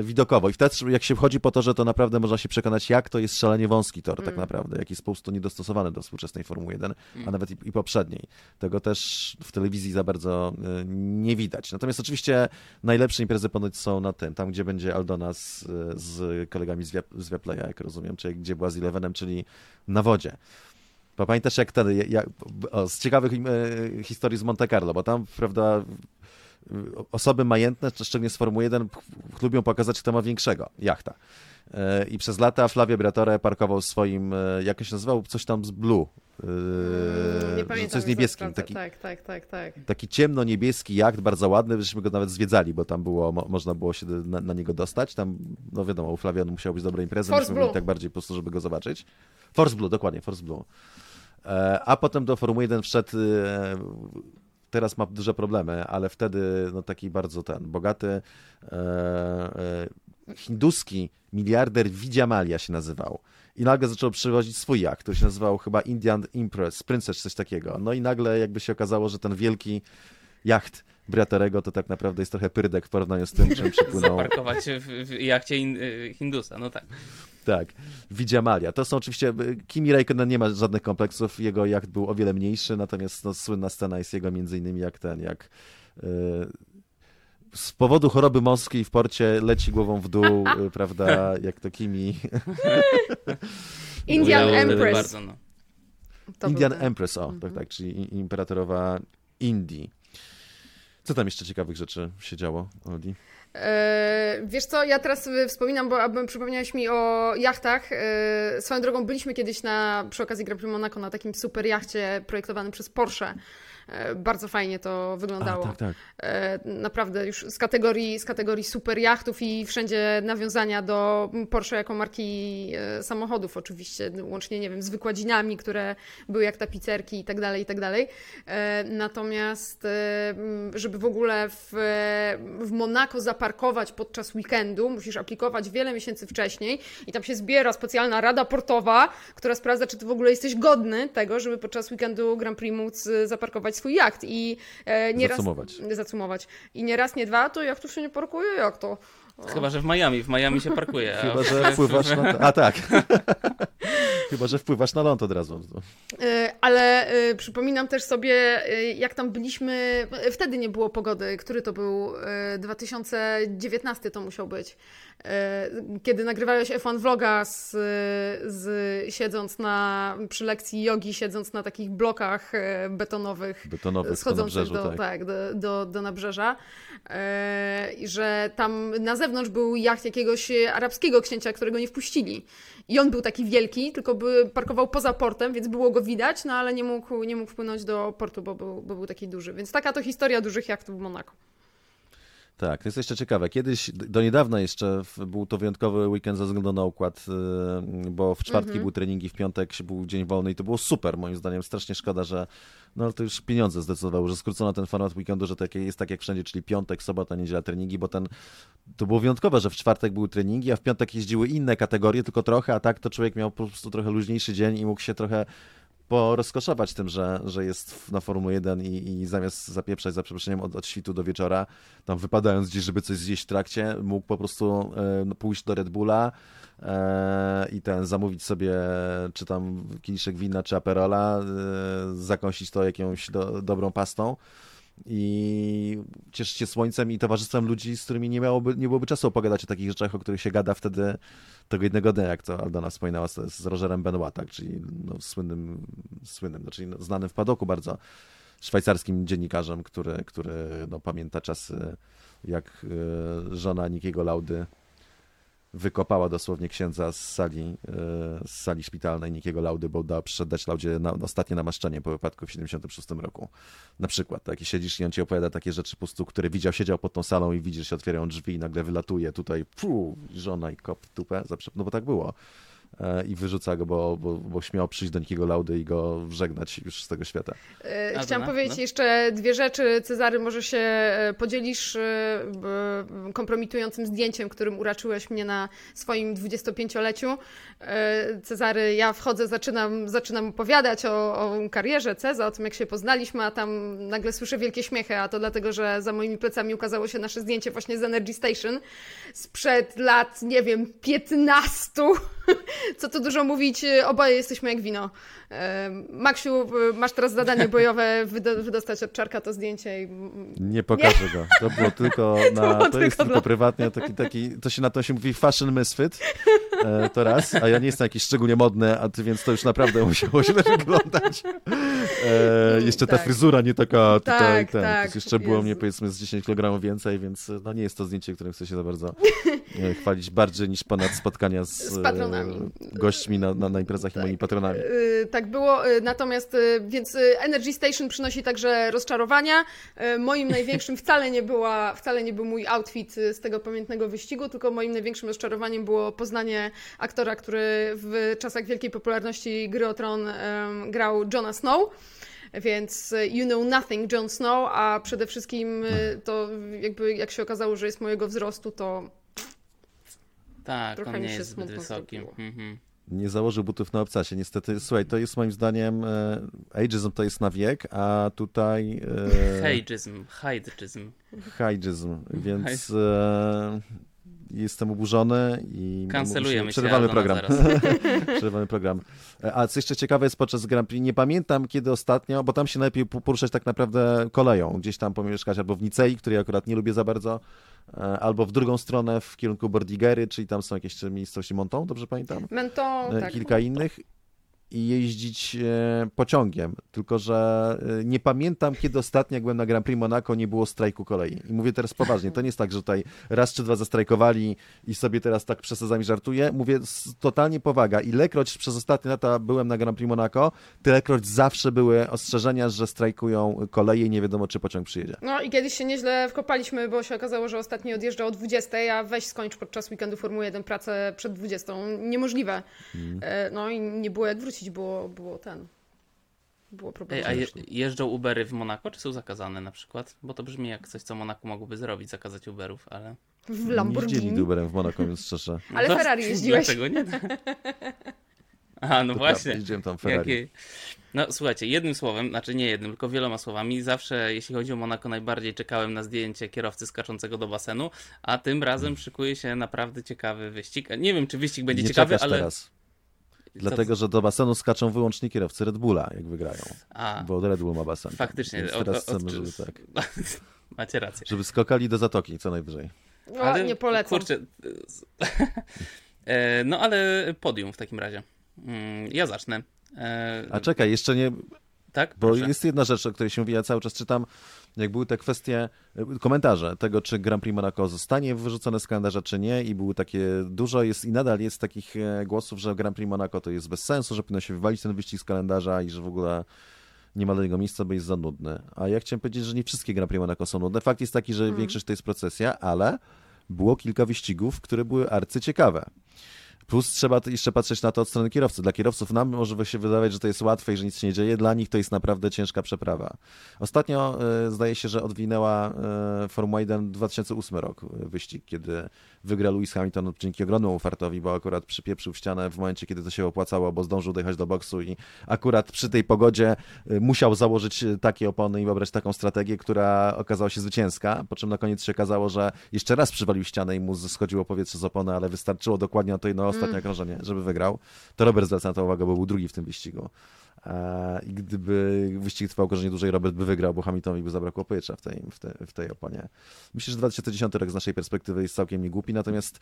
y, widokowo. I wtedy, jak się wchodzi po torze, to naprawdę można się przekonać, jak to jest szalenie wąski tor tak naprawdę, jak jest po prostu niedostosowany do współczesnej Formuły 1, a nawet i, i poprzedniej. Tego też w telewizji za bardzo y, nie widać. Natomiast oczywiście najlepsze imprezy ponoć są na tym, tam gdzie będzie Aldona z, z kolegami z, Via- z Viaplaya, jak rozumiem, czy gdzie była z Elevenem, czyli na wodzie. Bo Pamiętasz jak wtedy, jak, o, z ciekawych e, historii z Monte Carlo, bo tam, prawda, osoby majętne, szczególnie z Formuły 1, ch- lubią pokazać, kto ma większego, jachta. E, I przez lata Flavio Briatore parkował swoim, e, jak się nazywał, coś tam z Blue. e, Nie pamiętam. coś z niebieskim, taki, Tak, tak, tak, tak. taki ciemno-niebieski jacht, bardzo ładny, żeśmy go nawet zwiedzali, bo tam było, mo, można było się na, na niego dostać. Tam, no wiadomo, u musiało być dobra impreza, Force myśmy Blue. byli tak bardziej po prostu, żeby go zobaczyć. Force Blue, dokładnie, Force Blue. E, a potem do Formuły 1 wszedł, teraz ma duże problemy, ale wtedy no taki bardzo ten, bogaty e, e, hinduski miliarder Widziamalia się nazywał. I nagle zaczął przywozić swój jacht, który się nazywał chyba Indian Impress, Princess, coś takiego. No i nagle jakby się okazało, że ten wielki jacht Briatorego to tak naprawdę jest trochę pyrdek w porównaniu z tym, czym przypłynął. Zaparkować w, w jachcie in, y, Hindusa, no tak. Tak, Widziamalia. To są oczywiście, Kimi Räikkönen nie ma żadnych kompleksów, jego jacht był o wiele mniejszy, natomiast no, słynna scena jest jego między innymi jak ten, jak y, z powodu choroby morskiej w porcie leci głową w dół, y, prawda, jak to Kimi. Indian Empress. Bardzo, no. Indian. Empress, o, tak, tak, czyli imperatorowa Indii. Co tam jeszcze ciekawych rzeczy się działo, Oldi? E, wiesz co, ja teraz y, wspominam, bo przypomniałeś mi o jachtach. E, swoją drogą byliśmy kiedyś na, przy okazji Grand Prix Monaco na takim super jachcie projektowanym przez Porsche. E, bardzo fajnie to wyglądało. A, tak, tak. E, naprawdę już z kategorii, z kategorii super jachtów i wszędzie nawiązania do Porsche jako marki e, samochodów oczywiście, łącznie, nie wiem, z wykładzinami, które były jak tapicerki i tak dalej, i tak dalej. Natomiast, żeby w ogóle w, w Monako zaparkować podczas weekendu, musisz aplikować wiele miesięcy wcześniej i tam się zbiera specjalna rada portowa, która sprawdza, czy ty w ogóle jesteś godny tego, żeby podczas weekendu Grand Prix móc zaparkować swój jacht i e, nieraz... Zacumować. Zacumować. I nie raz, nie dwa, to jak tu się nie parkuje, jak to? Chyba, że w Miami. W Miami się parkuje. Chyba, że wpływasz na... A tak. Chyba, że wpływasz na ląd od razu. E, Ale e, przypominam też sobie, e, jak tam byliśmy, wtedy nie było pogody, który to był, e, 2019 to musiał być, kiedy nagrywałeś F1 vloga z, z, siedząc na, przy lekcji jogi, siedząc na takich blokach betonowych, Betonowy z schodzących do, tak. tak, do, do, do nabrzeża, że tam na zewnątrz był jacht jakiegoś arabskiego księcia, którego nie wpuścili. I on był taki wielki, tylko parkował poza portem, więc było go widać, no ale nie mógł, nie mógł wpłynąć do portu, bo był, bo był taki duży. Więc taka to historia dużych jachtów w Monako. Tak, to jest jeszcze ciekawe. Kiedyś, do niedawna jeszcze był to wyjątkowy weekend ze względu na układ, y, bo w czwartki Mhm. były treningi, w piątek był dzień wolny i to było super, moim zdaniem. Strasznie szkoda, że no ale to już pieniądze zdecydowały, że skrócono ten format weekendu, że takie jest tak jak wszędzie, czyli piątek, sobota, niedziela treningi, bo ten to było wyjątkowe, że w czwartek były treningi, a w piątek jeździły inne kategorie, tylko trochę, a tak to człowiek miał po prostu trochę luźniejszy dzień i mógł się trochę porozkoszować tym, że, że jest na Formuły 1 i, i zamiast zapieprzać za przeproszeniem od, od świtu do wieczora, tam wypadając gdzieś, żeby coś zjeść w trakcie, mógł po prostu e, pójść do Red Bulla e, i ten zamówić sobie czy tam kieliszek wina, czy aperola, e, zakąsić to jakąś do, dobrą pastą i cieszyć się słońcem i towarzystwem ludzi, z którymi nie, miałoby, nie byłoby czasu opowiadać o takich rzeczach, o których się gada wtedy tego jednego dnia, jak to Aldona wspominała z, z Rogerem Benoit, tak, czyli no, słynnym, słynnym no, czyli no, znanym w padoku bardzo szwajcarskim dziennikarzem, który, który no, pamięta czasy, jak e, żona Nikiego Laudy wykopała dosłownie księdza z sali, e, z sali szpitalnej Nikiego Laudy, bo dała przyszedł dać Laudzie na, ostatnie namaszczenie po wypadku w 76 roku. Na przykład, tak, i siedzisz i on ci opowiada takie rzeczy po prostu, które widział, siedział pod tą salą i widzisz, się otwierają drzwi i nagle wylatuje tutaj, fu, żona i kop w tupę, no bo tak było. E, i wyrzuca go, bo, bo, bo śmiał przyjść do Nikiego Laudy i go żegnać już z tego świata. E, chciałam powiedzieć no. jeszcze dwie rzeczy. Cezary, może się e, podzielisz kompromitującym zdjęciem, którym uraczyłeś mnie na swoim 25-leciu. Cezary, ja wchodzę, zaczynam, zaczynam opowiadać o, o karierze Ceza, o tym jak się poznaliśmy, a tam nagle słyszę wielkie śmiechy, a to dlatego, że za moimi plecami ukazało się nasze zdjęcie właśnie z Energy Station sprzed lat, nie wiem, 15 co tu dużo mówić, oboje jesteśmy jak wino. Maksiu, masz teraz zadanie bojowe, wydostać od czarka to zdjęcie. I... Nie pokażę nie. go. To było tylko na. To, to tylko jest tylko prywatnie, taki, taki, to się na to się mówi fashion misfit. E, to raz, a ja nie jestem jakiś szczególnie modny, a ty, więc to już naprawdę musiało źle wyglądać. E, jeszcze ta tak. fryzura nie taka tutaj, tak, ten, tak, jeszcze było mnie powiedzmy z 10 kg więcej, więc no nie jest to zdjęcie, którym chcę się za bardzo e, chwalić, bardziej niż ponad spotkania z, z patronami. Gośćmi na, na, na imprezach tak. i moimi patronami. tak było, natomiast więc Energy Station przynosi także rozczarowania. Moim największym wcale nie była, wcale nie był mój outfit z tego pamiętnego wyścigu, tylko moim największym rozczarowaniem było poznanie aktora, który w czasach wielkiej popularności gry o Tron grał Johna Snow. Więc You Know Nothing, Jon Snow, a przede wszystkim e, to jakby jak się okazało, że jest mojego wzrostu, to tak, trochę on nie jest zbyt wysoki. Mhm. Nie założył butów na obcasie, niestety. Słuchaj, to jest moim zdaniem e, ageism to jest na wiek, a tutaj... E, hejdżizm. Hejdżizm, więc e, jestem oburzony i Kancelujemy przerywamy program. przerywamy program. A co jeszcze ciekawe jest podczas Grand Prix, nie pamiętam kiedy ostatnio, bo tam się najlepiej poruszać tak naprawdę koleją, gdzieś tam pomieszkać albo w Nicei, której akurat nie lubię za bardzo, e, albo w drugą stronę w kierunku Bordigery, czyli tam są jakieś miejscowości Monton, dobrze pamiętam? Menton, e, tak. Kilka innych i jeździć e, pociągiem. Tylko, że e, nie pamiętam, kiedy ostatnio, jak byłem na Grand Prix Monaco, nie było strajku kolei. I mówię teraz poważnie. To nie jest tak, że tutaj raz czy dwa zastrajkowali i sobie teraz tak przesadzami żartuję. Mówię totalnie powaga. Ilekroć przez ostatnie lata byłem na Grand Prix Monaco, tylekroć zawsze były ostrzeżenia, że strajkują koleje i nie wiadomo, czy pociąg przyjedzie. No i kiedyś się nieźle wkopaliśmy, bo się okazało, że ostatni odjeżdża o 20, a weź skończ podczas weekendu Formuły 1 pracę przed 20. Niemożliwe. Mm. No i nie było jak wrócić wrócić, było, było ten. Było problem. a je, jeżdżą Ubery w Monako, czy są zakazane na przykład? Bo to brzmi jak coś, co Monako mogłoby zrobić, zakazać Uberów, ale... W Lamborghini. Nie Uberem w Monako, więc szczerze. Ale Ferrari jeździłeś. Dlaczego nie? A, no to właśnie. Jeździłem tam Ferrari. Jakie... No słuchajcie, jednym słowem, znaczy nie jednym, tylko wieloma słowami, zawsze jeśli chodzi o Monako najbardziej czekałem na zdjęcie kierowcy skaczącego do basenu, a tym razem szykuje się naprawdę ciekawy wyścig. Nie wiem, czy wyścig będzie nie ciekawy, ale... Teraz. Dlatego, że do basenu skaczą wyłącznie kierowcy Red Bulla, jak wygrają. A, bo Red Bull ma basen. Faktycznie. Więc teraz od, chcemy, żeby tak. Macie rację. Żeby skakali do zatoki, co najwyżej. No, ale, nie polecam. Kurczę. E, no ale podium w takim razie. Mm, ja zacznę. E, A czekaj, jeszcze nie. Tak? Bo Proszę. jest jedna rzecz, o której się mówi, ja cały czas czytam jak były te kwestie, e, komentarze tego, czy Grand Prix Monaco zostanie wyrzucone z kalendarza, czy nie i było takie dużo, jest i nadal jest takich e, głosów, że Grand Prix Monaco to jest bez sensu, że powinno się wywalić ten wyścig z kalendarza i że w ogóle nie ma dla niego miejsca, bo jest za nudny. A ja chciałem powiedzieć, że nie wszystkie Grand Prix Monaco są nudne. Fakt jest taki, że hmm. większość to jest procesja, ale było kilka wyścigów, które były arcyciekawe. Plus trzeba jeszcze patrzeć na to od strony kierowcy. Dla kierowców nam może się wydawać, że to jest łatwe i że nic się nie dzieje. Dla nich to jest naprawdę ciężka przeprawa. Ostatnio y, zdaje się, że odwinęła y, Formuła 1 2008 rok y, wyścig, kiedy wygrał Lewis Hamilton dzięki ogromnemu fartowi, bo akurat przypieprzył w ścianę w momencie, kiedy to się opłacało, bo zdążył dojechać do boksu i akurat przy tej pogodzie musiał założyć takie opony i wybrać taką strategię, która okazała się zwycięska, po czym na koniec się okazało, że jeszcze raz przywalił ścianę i mu schodziło powietrze z opony, ale wystarczyło dokładnie na to jedno ostatnie mm. żeby wygrał. To Robert zwraca na to uwagę, bo był drugi w tym wyścigu. E, I gdyby wyścig trwał okrążenie dłużej, Robert by wygrał, bo Hamiltonowi by zabrakło powietrza w tej, w, te, w tej oponie. Myślę, że 2010 rok z naszej perspektywy jest całkiem niegłupi, natomiast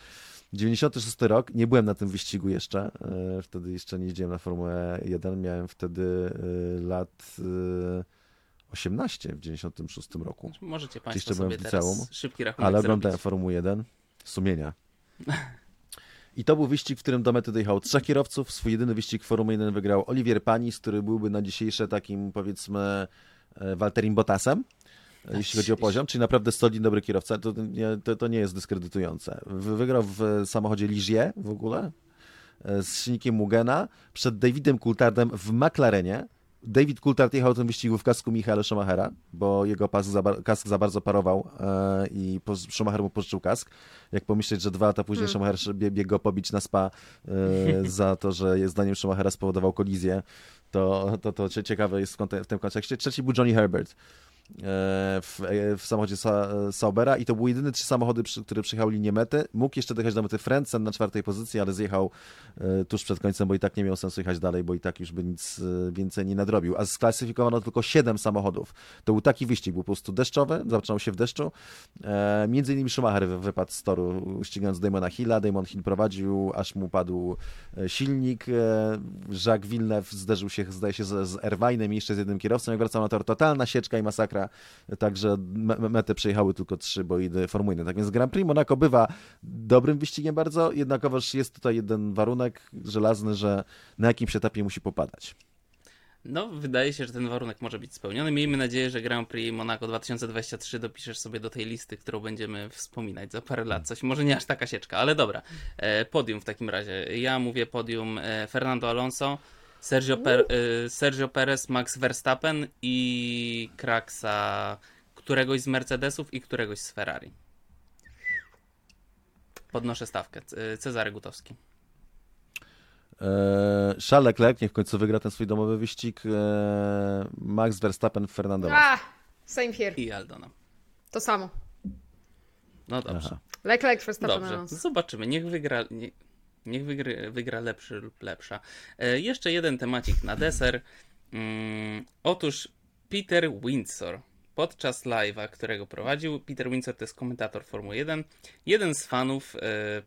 96 rok, nie byłem na tym wyścigu jeszcze, e, wtedy jeszcze nie jeździłem na Formułę 1, miałem wtedy e, lat 18 w 96 roku. Możecie Państwo sobie teraz szybki rachunek Ale oglądałem Formułę 1 sumienia. I to był wyścig, w którym do mety dojechał trzech kierowców. Swój jedyny wyścig Formuły 1 wygrał Olivier Panis, który byłby na dzisiejsze takim, powiedzmy, e, Walterim Bottasem, e, jeśli chodzi o poziom, czyli naprawdę solidny, dobry kierowca. To nie, to, to nie jest dyskredytujące. Wygrał w samochodzie Ligier w ogóle, e, z silnikiem Mugena, przed Davidem Coulthardem w McLarenie, David Coulthard jechał ten wyścig w kasku Michaela Schumachera, bo jego pas za, kask za bardzo parował e, i po, Schumacher mu pożyczył kask. Jak pomyśleć, że dwa lata później hmm. Schumacher biegł go pobić na spa e, za to, że zdaniem Schumachera spowodował kolizję, to, to, to ciekawe jest w, w tym kontekście. Trzeci był Johnny Herbert w, e, w samochodzie Saubera i to były jedyne trzy samochody, które przyjechały linię mety. Mógł jeszcze dojechać do mety Frentzen na czwartej pozycji, ale zjechał e, tuż przed końcem, bo i tak nie miał sensu jechać dalej, bo i tak już by nic więcej nie nadrobił. A sklasyfikowano tylko siedem samochodów. To był taki wyścig, był po prostu deszczowy, zaczynał się w deszczu. Między innymi Schumacher wypadł z toru, ścigając Damona Hilla. Damon Hill prowadził, aż mu padł silnik. Jacques Villeneuve zderzył się, zdaje się, z, z Erwinem i jeszcze z jednym kierowcą. Jak wracał na tor, totalna sieczka i masakra także metę przejechały tylko trzy bolidy formułne. Tak więc Grand Prix Monaco bywa dobrym wyścigiem bardzo, jednakowoż jest tutaj jeden warunek żelazny, że na jakimś etapie musi popadać. No, wydaje się, że ten warunek może być spełniony. Miejmy nadzieję, że Grand Prix Monaco 2023 dopiszesz sobie do tej listy, którą będziemy wspominać za parę lat. Coś może nie aż taka sieczka, ale dobra. E, podium w takim razie. Ja mówię podium e, Fernando Alonso, Sergio, per, y, Sergio Perez, Max Verstappen i Kraksa któregoś z Mercedesów i któregoś z Ferrari. Podnoszę stawkę. Cezary Gutowski. Eee, Charles Leclerc niech w końcu wygra ten swój domowy wyścig. Eee, Max Verstappen, Fernando. Ah, same here. I Aldona. To samo. No dobrze. Aha. Leclerc, Verstappen. Dobrze, zobaczymy. Niech wygra. Nie... Niech wygry, wygra lepszy lub lepsza. E, jeszcze jeden temacik na deser. Mm, otóż Peter Windsor podczas live'a, którego prowadził, Peter Windsor to jest komentator Formuły 1, jeden z fanów e,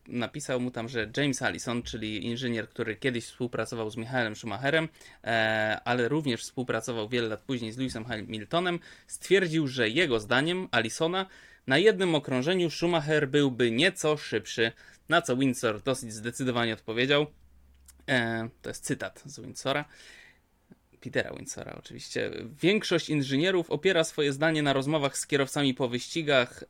napisał mu tam, że James Allison, czyli inżynier, który kiedyś współpracował z Michaelem Schumacherem, e, ale również współpracował wiele lat później z Lewisem Hamiltonem, stwierdził, że jego zdaniem Allisona na jednym okrążeniu Schumacher byłby nieco szybszy. Na co Windsor dosyć zdecydowanie odpowiedział. E, to jest cytat z Windsora. Petera Windsora oczywiście. Większość inżynierów opiera swoje zdanie na rozmowach z kierowcami po wyścigach,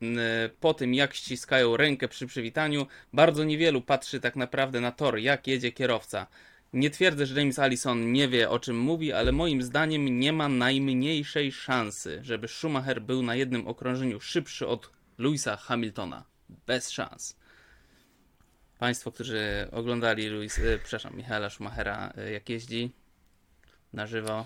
po tym jak ściskają rękę przy przywitaniu. Bardzo niewielu patrzy tak naprawdę na tor, jak jedzie kierowca. Nie twierdzę, że James Allison nie wie o czym mówi, ale moim zdaniem nie ma najmniejszej szansy, żeby Schumacher był na jednym okrążeniu szybszy od Louisa Hamiltona. Bez szans. Państwo, którzy oglądali Louis, e, przepraszam, Michaela Schumachera, e, jak jeździ na żywo.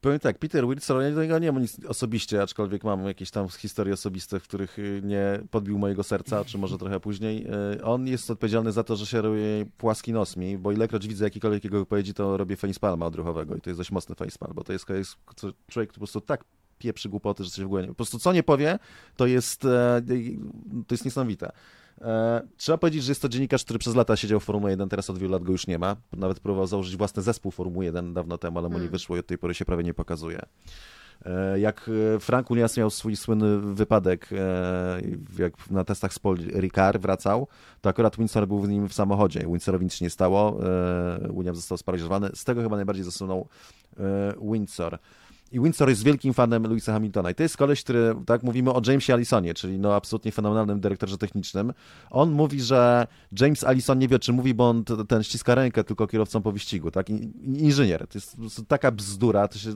Powiem tak, Peter Wilson, ja do niego nie mam nic osobiście, aczkolwiek mam jakieś tam historie osobiste, w których y, nie podbił mojego serca, czy może trochę później. Y, on jest odpowiedzialny za to, że się robi płaski nos mi, bo ilekroć widzę jakikolwiek jego wypowiedzi, to robię facepalma odruchowego i to jest dość mocny facepalm, bo to jest, człowiek, który po prostu tak pieprzy głupoty, że coś w nie... Po prostu co nie powie, to jest, e, to jest niesamowite. E, trzeba powiedzieć, że jest to dziennikarz, który przez lata siedział w Formule 1, teraz od wielu lat go już nie ma. Nawet próbował założyć własny zespół Formuły 1 dawno temu, ale mu nie hmm. wyszło i od tej pory się prawie nie pokazuje. E, jak e, Frank Williams miał swój słynny wypadek, jak na testach z Paul Ricard wracał, to akurat Windsor był w nim w samochodzie. Windsorowi nic się nie stało, Williams został sparaliżowany. Z tego chyba najbardziej zasunął Windsor. I Windsor jest wielkim fanem Louisa Hamiltona. I to jest koleś, który, tak mówimy o Jamesie Allisonie, czyli no absolutnie fenomenalnym dyrektorze technicznym. On mówi, że James Allison nie wie, czy mówi, bo on ten ściska rękę tylko kierowcą po wyścigu, tak? Inżynier. To jest taka bzdura. To się...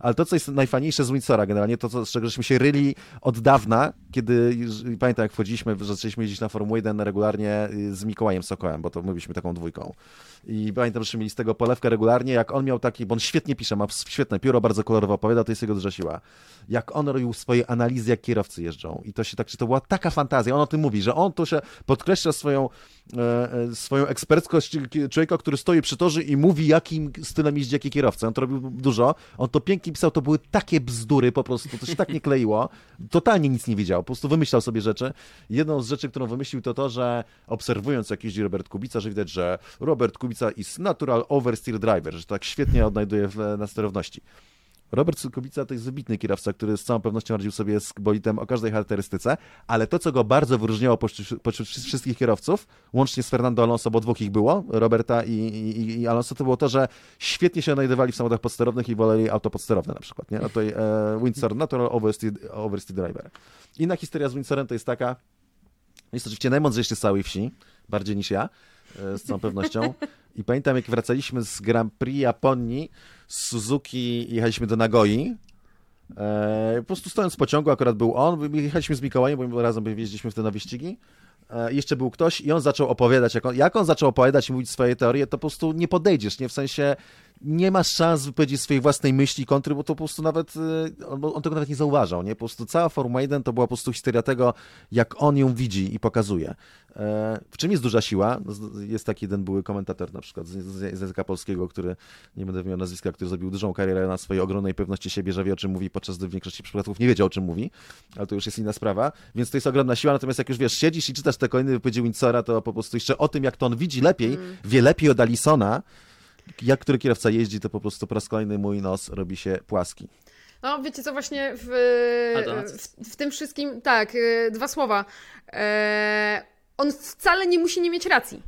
Ale to, co jest najfajniejsze z Windsora generalnie, to, co, z czego żeśmy się ryli od dawna, kiedy, pamiętam jak wchodziliśmy, zaczęliśmy jeździć na Formułę 1 regularnie y, z Mikołajem Sokołem, bo to mówiliśmy taką dwójką. I pamiętam, że mieli z tego polewkę regularnie, jak on miał taki, bo on świetnie pisze, ma świetne pióro, bardzo kolorowo opowiada, to jest jego duża siła. Jak on robił swoje analizy, jak kierowcy jeżdżą. I to się tak, to była taka fantazja. On o tym mówi, że on tu się podkreśla swoją, e, e swoją eksperckość człowieka, który stoi przy torze i mówi, jakim stylem jeździ jaki kierowca. On to robił dużo. On to pięknie pisał, to były takie bzdury po prostu, to się tak nie kleiło. Totalnie nic nie wiedział, po prostu wymyślał sobie rzeczy. Jedną z rzeczy, którą wymyślił, to to, że obserwując jak jeździ Robert Kubica, że widać, że Robert Kubica is natural oversteer driver, że tak świetnie odnajduje w, na sterowności. Robert Kubica to jest wybitny kierowca, który z całą pewnością radził sobie z bolidem o każdej charakterystyce, ale to, co go bardzo wyróżniało pośród, wszystkich kierowców, łącznie z Fernando Alonso, bo dwóch ich było, Roberta i, i, i Alonso, to było to, że świetnie się znajdowali w samochodach podsterownych i woleli auto podsterowne na przykład. Nie? No tutaj e, Windsor Natural Oversteer, Oversteer Driver. Inna historia z Windsorem to jest taka, jest oczywiście najmądrzejszy z całej wsi, bardziej niż ja, z całą pewnością. I pamiętam, jak wracaliśmy z Grand Prix Japonii, z Suzuki jechaliśmy do Nagoi. E, po prostu stojąc w pociągu, akurat był on, jechaliśmy z Mikołajem, bo razem jeździliśmy wtedy na wyścigi. E, jeszcze był ktoś i on zaczął opowiadać, jak on, jak on zaczął opowiadać i mówić swoje teorie, to po prostu nie podejdziesz, nie? W sensie nie masz szans wypowiedzieć swojej własnej myśli kontry, bo to po prostu nawet, y, on, tego nawet nie zauważał, nie? Po prostu cała Formuła 1 to była po prostu historia tego, jak on ją widzi i pokazuje. E, w czym jest duża siła? Jest taki jeden były komentator na przykład z, języka polskiego, który, nie będę miał nazwiska, który zrobił dużą karierę na swojej ogromnej pewności siebie, że wie o czym mówi, podczas gdy w większości przypadków nie wiedział o czym mówi, ale to już jest inna sprawa, więc to jest ogromna siła, natomiast jak już wiesz, siedzisz i czytasz te kolejne wypowiedzi Windsora, to po prostu jeszcze o tym, jak to on widzi lepiej, mm. wie lepiej od Alisona, jak który kierowca jeździ, to po prostu po raz kolejny mój nos robi się płaski. No, wiecie co, właśnie w, w, w tym wszystkim, tak, y, dwa słowa. E, on wcale nie musi nie mieć racji.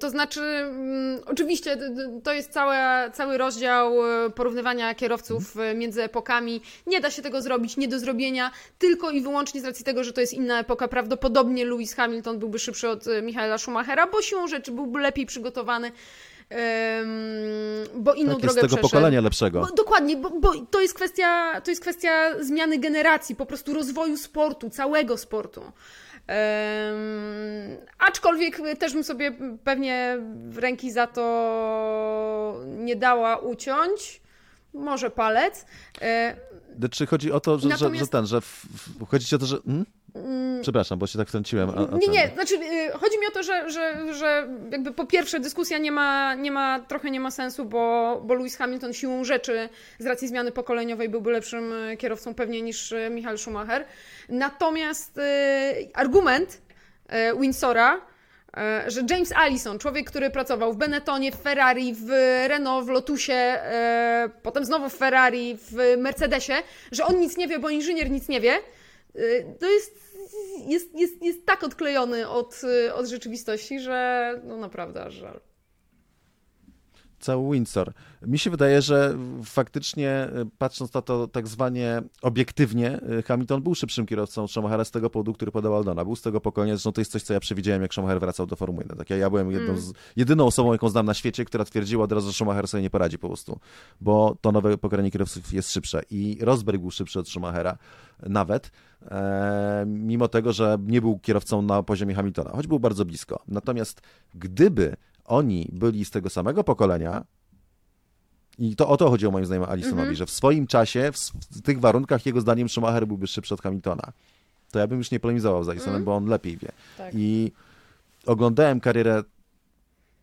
To znaczy, mm, oczywiście to jest całe, cały rozdział e, porównywania kierowców e, między epokami. Nie da się tego zrobić, nie do zrobienia, tylko i wyłącznie z racji tego, że to jest inna epoka. Prawdopodobnie Lewis Hamilton byłby szybszy od Michaela Schumachera, bo siłą rzeczy byłby lepiej przygotowany bo inną tak, drogę z tego przeszedł. pokolenia lepszego. Bo, dokładnie, bo, bo, to, jest kwestia, to jest kwestia zmiany generacji, po prostu rozwoju sportu, całego sportu. Um, aczkolwiek też bym sobie pewnie ręki za to nie dała uciąć. Może palec. E, czy chodzi o to, że, Natomiast... że, że ten, że w, w, chodzi ci o to, że. Hmm? Mm. Przepraszam, bo się tak wtrąciłem. A, a nie, nie, znaczy y, chodzi mi o to, że, że, że jakby po pierwsze dyskusja nie ma, nie ma, trochę nie ma sensu, bo, bo Lewis Hamilton siłą rzeczy z racji zmiany pokoleniowej byłby lepszym y, kierowcą pewnie niż y, Michael Schumacher. Natomiast argument Windsora, że James Allison, człowiek, który pracował w Benettonie, w Ferrari, w Renault, w Lotusie, potem znowu w Ferrari, w Mercedesie, że on nic nie wie, bo inżynier nic nie wie, to jest, jest, jest, jest tak odklejony od, y, od rzeczywistości, że no naprawdę aż żal cały Windsor. Mi się wydaje, że faktycznie y, patrząc na to tak zwanie obiektywnie, Hamilton był szybszym kierowcą Schumachera z tego powodu, który podał Aldona. Był z tego pokolenia, zresztą to jest coś, co ja przewidziałem, jak Schumacher wracał do Formuły 1. Tak, ja, ja byłem jedną mm. z, jedyną osobą, jaką znam na świecie, która twierdziła od razu, że Schumacher sobie nie poradzi po prostu, bo to nowe pokolenie kierowców jest szybsze i Rosberg był szybszy od Schumachera nawet, e, mimo tego, że nie był kierowcą na poziomie Hamiltona, choć był bardzo blisko. Natomiast gdyby oni byli z tego samego pokolenia, i to o to chodziło moim zdaniem Alisonowi, mm -hmm. że w swoim czasie, w, w, tych warunkach, jego zdaniem Schumacher byłby szybszy od Hamiltona. To ja bym już nie polemizował z Alisonem, mm. bo on lepiej wie. Tak. I oglądałem karierę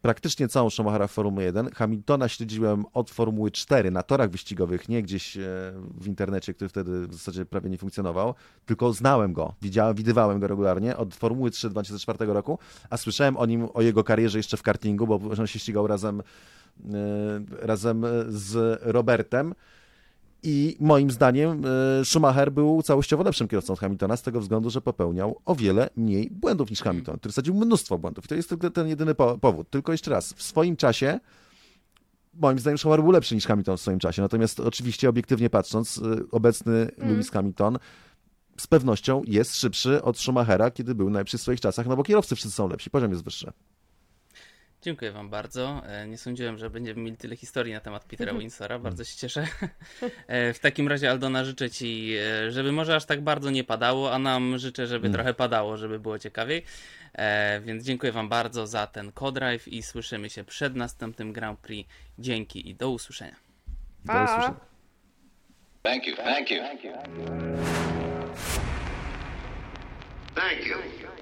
praktycznie całą Schumachera Formuły 1. Hamiltona śledziłem od Formuły 4 na torach wyścigowych, nie gdzieś e, w internecie, który wtedy w zasadzie prawie nie funkcjonował, tylko znałem go, widziałem, widywałem go regularnie od Formuły 3 2004 roku, a słyszałem o nim, o jego karierze jeszcze w kartingu, bo on się ścigał razem, e, razem z Robertem i moim zdaniem e, Schumacher był całościowo lepszym kierowcą od Hamiltona z tego względu, że popełniał o wiele mniej błędów niż Hamilton, który sadził mnóstwo błędów. I to jest tylko ten jedyny powód. Tylko jeszcze raz, w swoim czasie moim zdaniem Schumacher był lepszy niż Hamilton w swoim czasie. Natomiast oczywiście obiektywnie patrząc, e, obecny mm. Lewis Hamilton z pewnością jest szybszy od Schumachera, kiedy był najlepszy w swoich czasach, no bo kierowcy wszyscy są lepsi, poziom jest wyższy. Dziękuję Wam bardzo. E, nie sądziłem, że będziemy mieli tyle historii na temat Petera mhm. Winsora. Bardzo się cieszę. E, w takim razie, Aldona, życzę Ci, e, żeby może aż tak bardzo nie padało, a nam życzę, żeby mm. trochę padało, żeby było ciekawiej. Więc dziękuję Wam bardzo za ten co-drive i słyszymy się przed następnym Grand Prix. Dzięki i do usłyszenia. Do usłyszenia. Thank you, thank you. Thank you.